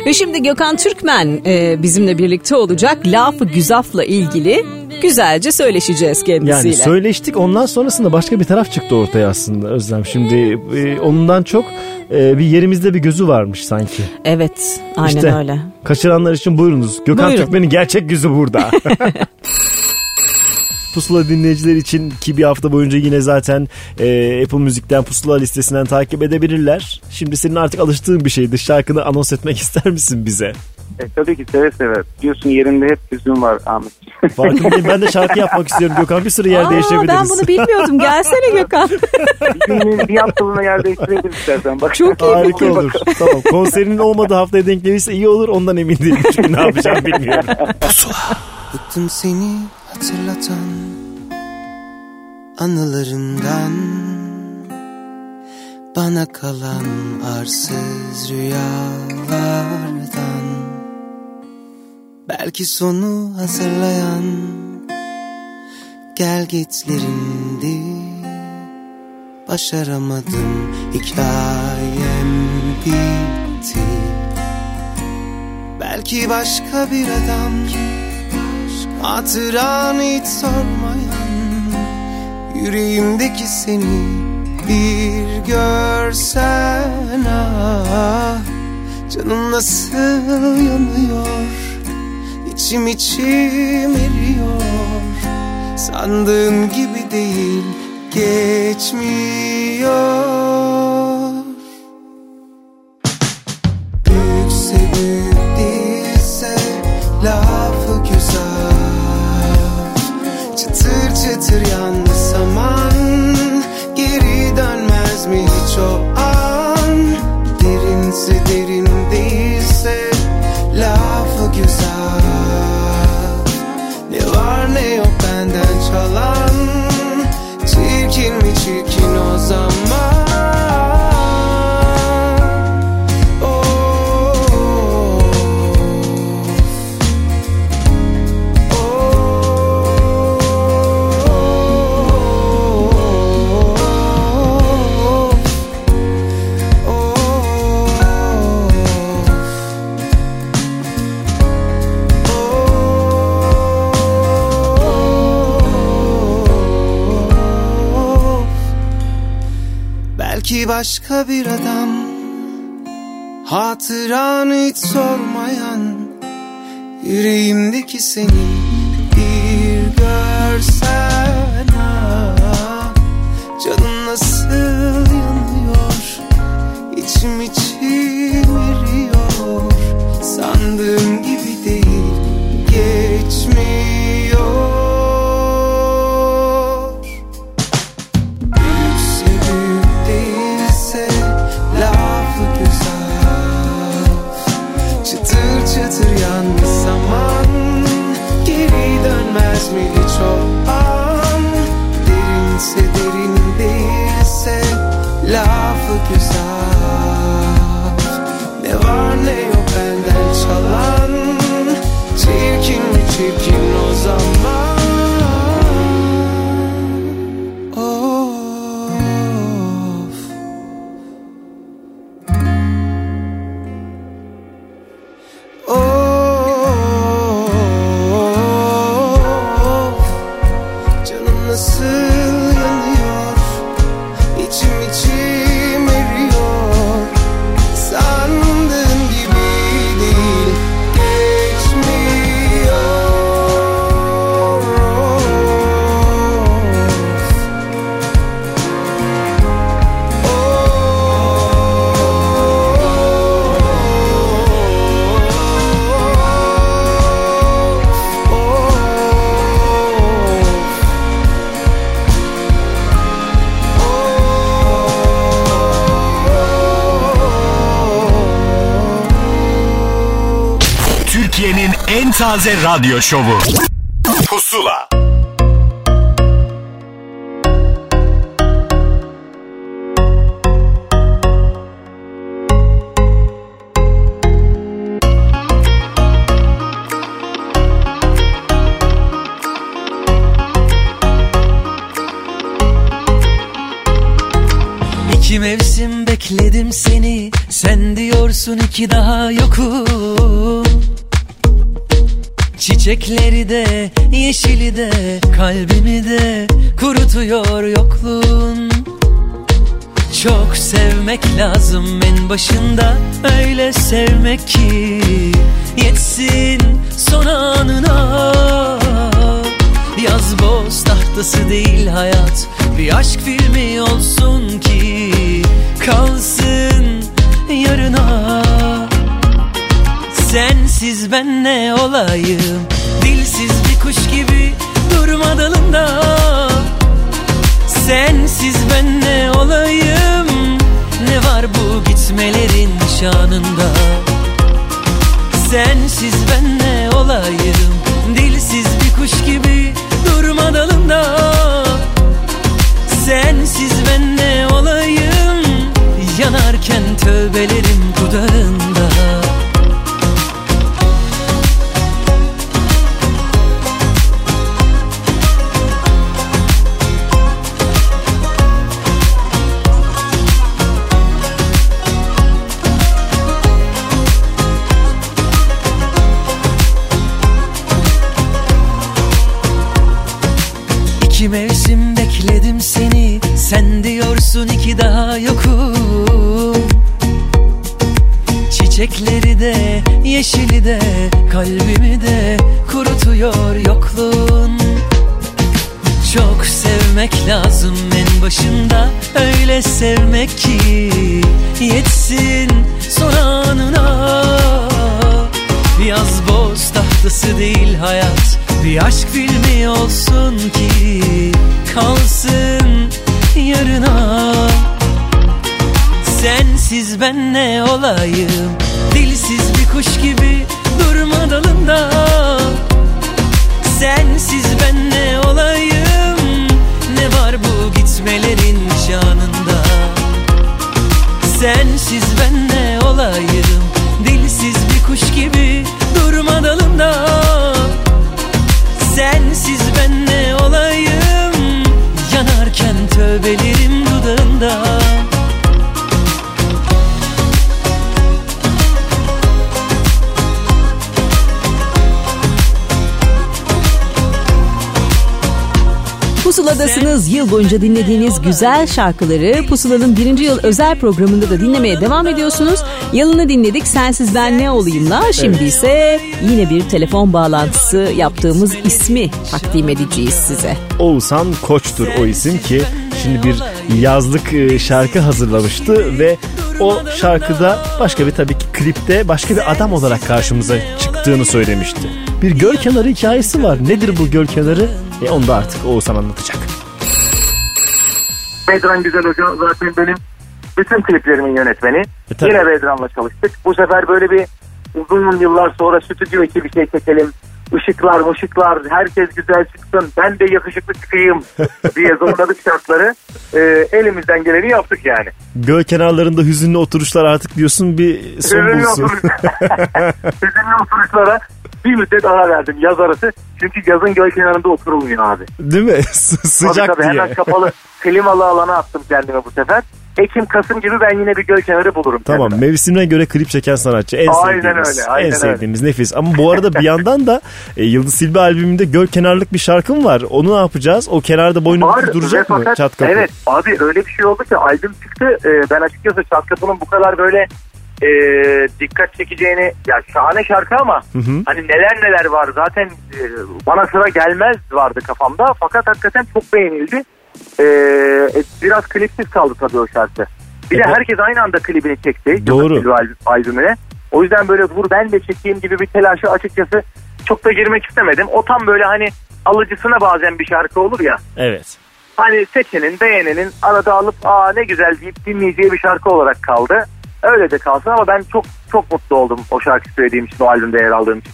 Ve şimdi Gökhan Türkmen e, bizimle birlikte olacak. Lafı Güzaf'la ilgili Güzelce söyleşeceğiz kendisiyle. Yani söyleştik ondan sonrasında başka bir taraf çıktı ortaya aslında Özlem. Şimdi e, ondan çok e, bir yerimizde bir gözü varmış sanki. Evet aynen İşte, öyle. Kaçıranlar için buyurunuz. Gökhan Buyurun. Türkmen'in gerçek yüzü burada. Pusula dinleyiciler için ki bir hafta boyunca yine zaten e, Apple Müzik'ten Pusula listesinden takip edebilirler. Şimdi senin artık alıştığın bir şeydi. Şarkını anons etmek ister misin bize? E, tabii ki seve seve. Biliyorsun yerinde hep gözüm var Ahmet. Farkındayım ben de şarkı yapmak istiyorum Gökhan. Bir sürü yer Aa, değiştirebiliriz. ben bunu bilmiyordum. Gelsene Gökhan. bir, bir haftalığına yer değiştirebiliriz istersen. Bak. Çok iyi Harika olur. tamam konserinin olmadığı haftaya denk gelirse iyi olur. Ondan emin değilim. Çünkü ne yapacağım bilmiyorum. Bıktım seni hatırlatan anılarından Bana kalan arsız rüyalardan Belki sonu hazırlayan gel gitlerindi. Başaramadım hikayem bitti. Belki başka bir adam Hatıranı hiç sormayan Yüreğimdeki seni bir görsen ah Canım nasıl yanıyor İçim içim eriyor. Sandığın gibi değil geçmiyor en taze radyo şovu. Çiçekleri de yeşili de kalbimi de kurutuyor yokluğun. Çok sevmek lazım en başında öyle sevmek ki Yetsin son anına. Yaz boz tahtası değil hayat Bir aşk filmi olsun ki Kalsın yarına Sensiz ben ne olayım? Dilsiz bir kuş gibi durma dalında Sensiz ben ne olayım? Ne var bu gitmelerin şanında Sensiz ben ne olayım? Dilsiz bir kuş gibi durma dalında Sensiz ben ne olayım? Yanarken tövbelerim dudağında Kalbimi de kurutuyor yokluğun. Çok sevmek lazım en başında Öyle sevmek ki Yetsin son anına Yaz boz tahtası değil hayat Bir aşk filmi olsun ki Kalsın yarına. Sensiz ben ne olayım Dilsiz bir kuş gibi dalında. Sensiz ben ne olayım Ne var bu gitmelerin şanında Sensiz ben ne olayım Dilsiz bir kuş gibi durma dalında. Sensiz ben ne olayım Yanarken tövbelerim dudağında Pusuladasınız. Yıl boyunca dinlediğiniz güzel şarkıları Pusula'nın birinci yıl özel programında da dinlemeye devam ediyorsunuz. Yılını dinledik Sensiz Ben Ne Olayım'la. Şimdi Evet. ise yine bir telefon bağlantısı yaptığımız ismi takdim edeceğiz size. Oğuzhan Koç'tur o isim ki şimdi bir yazlık e, şarkı hazırlamıştı ve o şarkıda başka bir tabii ki klipte başka bir adam olarak karşımıza çıktığını söylemişti. Bir göl kenarı hikayesi var. Nedir bu göl kenarı? E onu da artık Oğuzhan anlatacak. Bedran Güzel Hoca zaten benim bütün kliplerimin yönetmeni. E, tabii. Yine Bedran'la çalıştık. Bu sefer böyle bir uzun yıllar sonra stüdyo içi bir şey çekelim. Işıklar, ışıklar, herkes güzel çıksın, ben de yakışıklı çıkayım diye zorladık şartları. Ee, elimizden geleni yaptık yani. Göl kenarlarında hüzünlü oturuşlar artık diyorsun bir son Hüzünlü bulsun. Hüzünlü oturuşlara bir müddet ara verdim yaz arası. Çünkü yazın göl kenarında oturulmuyor abi. Değil mi? Sı- Sıcak tabii, tabii, diye. Hemen kapalı klimalı alana attım kendime bu sefer. Ekim, Kasım gibi ben yine bir göl kenarı bulurum. Tamam mevsimine göre klip çeken sanatçı en Aynen sevdiğimiz. öyle, aynen en öyle. sevdiğimiz nefis. Ama bu arada bir yandan da e, Yıldız Silbe albümünde göl kenarlık bir şarkım var. Onu ne yapacağız? O kenarda boynu Var bükük duracak mı? fakat- Çat kapı. Evet abi öyle bir şey oldu ki albüm çıktı. Ee, ben açıkçası Çat Kapı'nın bu kadar böyle e, dikkat çekeceğini ya şahane şarkı ama Hı hı. hani neler neler var zaten e, bana sıra gelmez vardı kafamda fakat hakikaten çok beğenildi. Ee, e, biraz klipsiz kaldı tabii o şarkı. Bir de Evet. herkes aynı anda klibini çekti. Doğru. Yıldız albümüne. O yüzden böyle vur ben de çekeyim gibi bir telaşı açıkçası çok da girmek istemedim. O tam böyle hani alıcısına bazen bir şarkı olur ya. Evet. Hani seçenin, beğenenin arada alıp aa ne güzel deyip dinleyeceği bir şarkı olarak kaldı. Öyle de kalsın ama ben çok çok mutlu oldum o şarkı söylediğim için, o albümde yer aldığım için.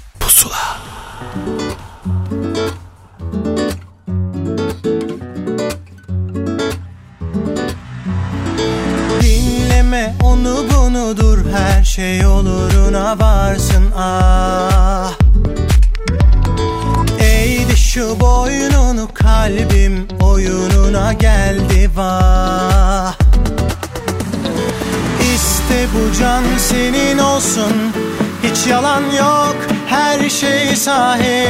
Dinleme onu bunu dur her şey yoluna varsın ah. Eğdi şu boynunu kalbim oyununa geldi vah İste bu can senin olsun. Hiç yalan yok her şey sahi.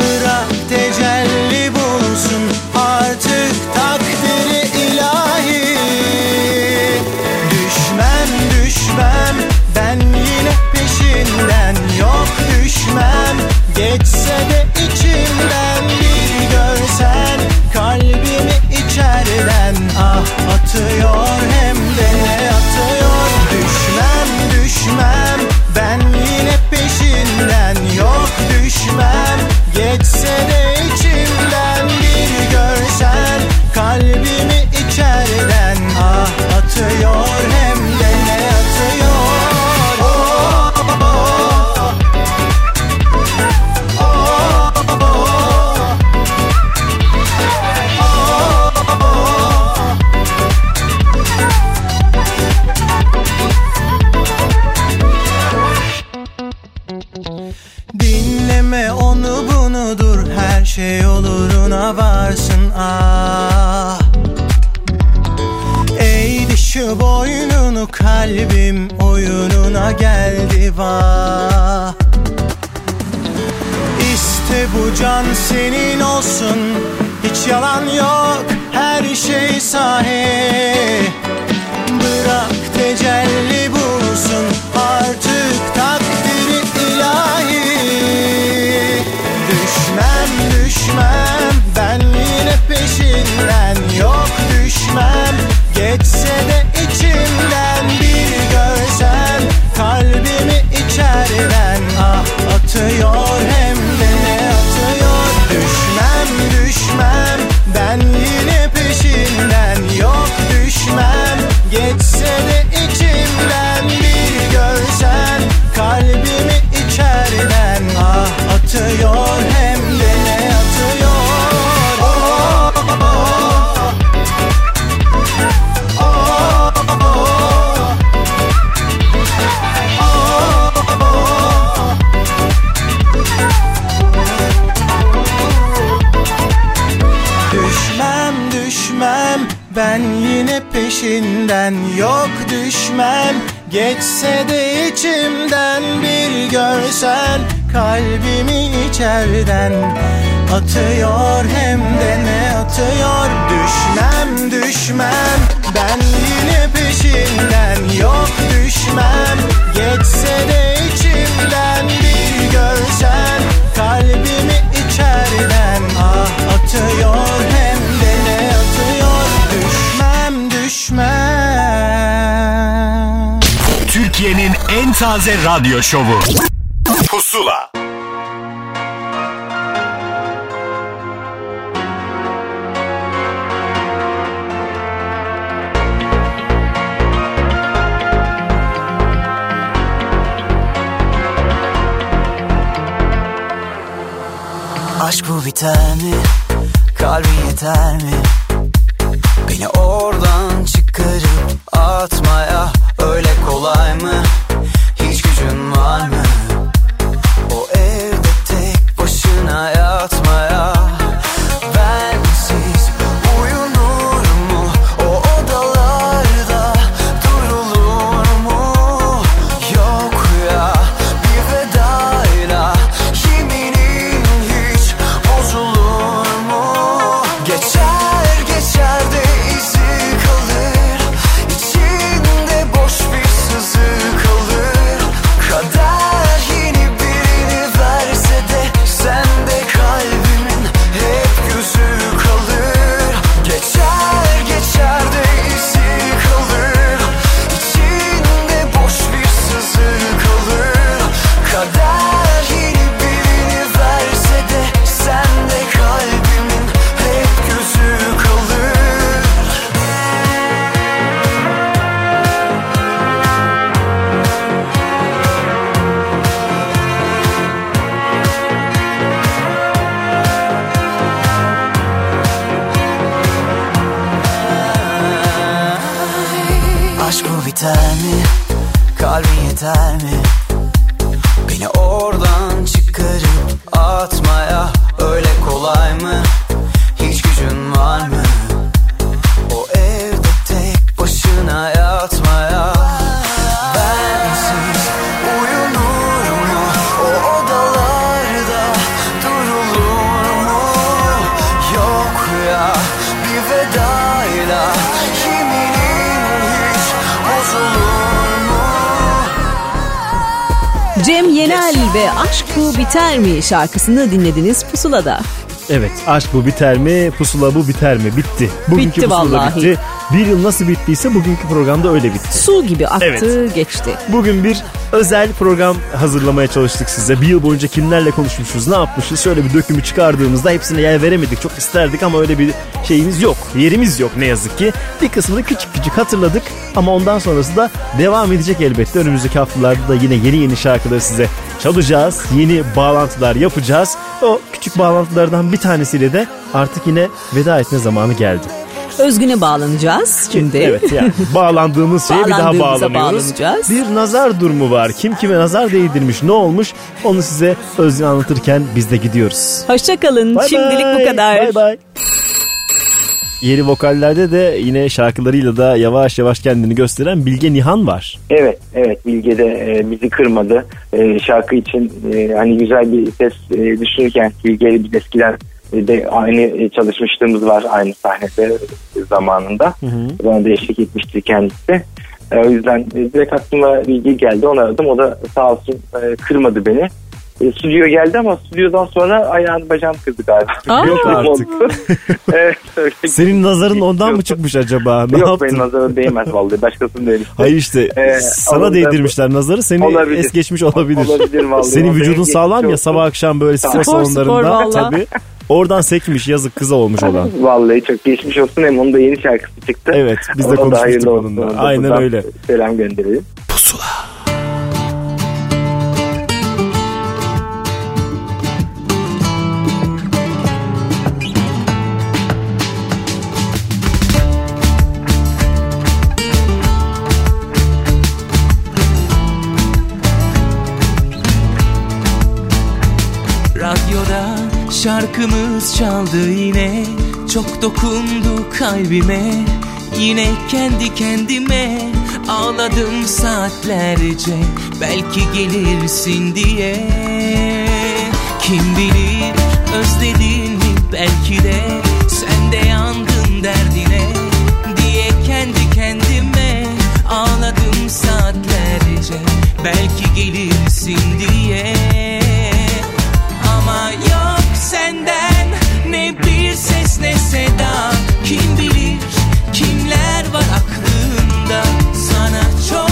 Bırak tecelli bulsun artık takdiri ilahi. Düşmem düşmem ben yine peşinden. Yok düşmem geçse de içimden. Bir görsen kalbimi içeriden Ah atıyor hem de ne atıyor. Düşmem düşmem ben yine peşinden. Yok düşmem geçse de şey oluruna varsın ah. Eğdi şu boynunu kalbim oyununa geldi vah. İşte bu can senin olsun Hiç yalan yok her şey sahi. Bırak tecelli bulsun artık Düşmem. Ben yine peşinden Yok düşmem. Geçse de içimden Bir görsen kalbimi içeriden. Ah atıyor hem de ne atıyor? Düşmem düşmem. Ben yine peşinden Yok düşmem. Geçse de içimden Bir görsen kalbimi içeriden. Ah atıyor peşinden Yok düşmem. Geçse de içimden Bir görsen kalbimi içeriden Atıyor hem de ne atıyor? Düşmem düşmem ben yine peşinden Yok düşmem. Geçse de içimden Bir görsen kalbimi Türkiye'nin en taze radyo şovu. Pusula. Aşk bu biter mi? Kalbin yeter mi? Beni oradan çıkarıp atmaya öyle kolay mı? Şarkısını dinlediniz Pusula'da. Evet aşk bu biter mi pusula bu biter mi bitti. Bugünkü Bitti pusula vallahi. bitti. Bir yıl nasıl bittiyse bugünkü programda öyle bitti. Su gibi aktı Evet. geçti. Bugün bir özel program hazırlamaya çalıştık size. Bir yıl boyunca kimlerle konuşmuşuz, ne yapmışız? Şöyle bir dökümü çıkardığımızda hepsine yer veremedik. Çok isterdik ama öyle bir şeyimiz yok. Yerimiz yok ne yazık ki. Bir kısmını küçük küçük hatırladık ama ondan sonrası da devam edecek elbette. Önümüzdeki haftalarda da yine yeni yeni şarkıları size çalacağız. Yeni bağlantılar yapacağız. O küçük bağlantılardan bir tanesiyle de artık yine veda etme zamanı geldi. Özgün'e bağlanacağız şimdi. Evet yani bağlandığımız şeye bir daha bağlanıyoruz. bağlanacağız. Bir nazar durumu var. Kim kime nazar değdirmiş ne olmuş onu size Özgün anlatırken biz de gidiyoruz. Hoşçakalın. Şimdilik bay. bu kadar. Bay bay. Yeni vokallerde de yine şarkılarıyla da yavaş yavaş kendini gösteren Bilge Nihan var. Evet, evet Bilge de e, bizi kırmadı. E, şarkı için e, hani güzel bir ses e, düşünürken Bilge'yle biz eskiden e, de aynı e, çalışmışlığımız var aynı sahnede e, zamanında. Bana da eşlik etmişti kendisi. E, o yüzden e, direkt aklıma Bilge geldi onu aradım. O da sağ olsun e, kırmadı beni. E, stüdyo geldi ama stüdyodan sonra ayağını bacağını kırdı galiba. Aa! Artık. evet, öyle. Senin nazarın ondan mı çıkmış acaba? Ne Yok yaptın? benim nazarım değmez vallahi. Başkasının demişti. Hayır işte Ee, sana onu da- değdirmişler nazarı seni Olabilir. es geçmiş olabilir. Olabilir vallahi. Senin vücudun sağlam ya sabah akşam böyle spor salonlarında tabii. Oradan sekmiş yazık kıza olmuş olan. Vallahi çok geçmiş olsun hem onun da yeni şarkısı çıktı. Evet biz de Ona konuşmuştuk onunla. Aynen öyle. Selam gönderelim. Radyoda şarkımız çaldı yine. Çok dokundu kalbime. Yine kendi kendime Ağladım saatlerce. Belki gelirsin diye. Kim bilir özledin mi belki de? Sen de yandın derdine Diye kendi kendime Ağladım saatlerce. Belki gelirsin diye. Ama yok senden ne bir ses ne seda. Kim bilir kimler var aklında? Sana çok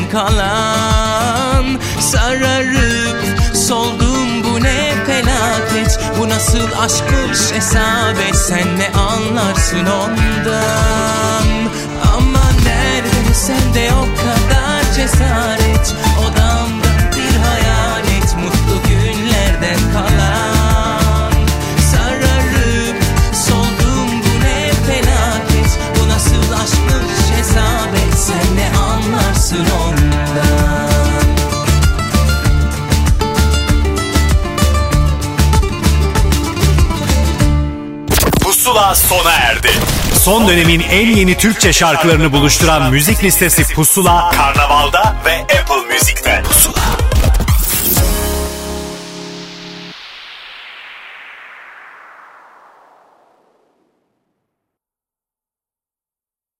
günlerden kalan. Sararıp soldum bu ne felaket? Bu nasıl aşkmış hesabet Sen ne anlarsın ondan sona erdi. Son dönemin en yeni Türkçe şarkılarını buluşturan müzik listesi Pusula, Karnaval'da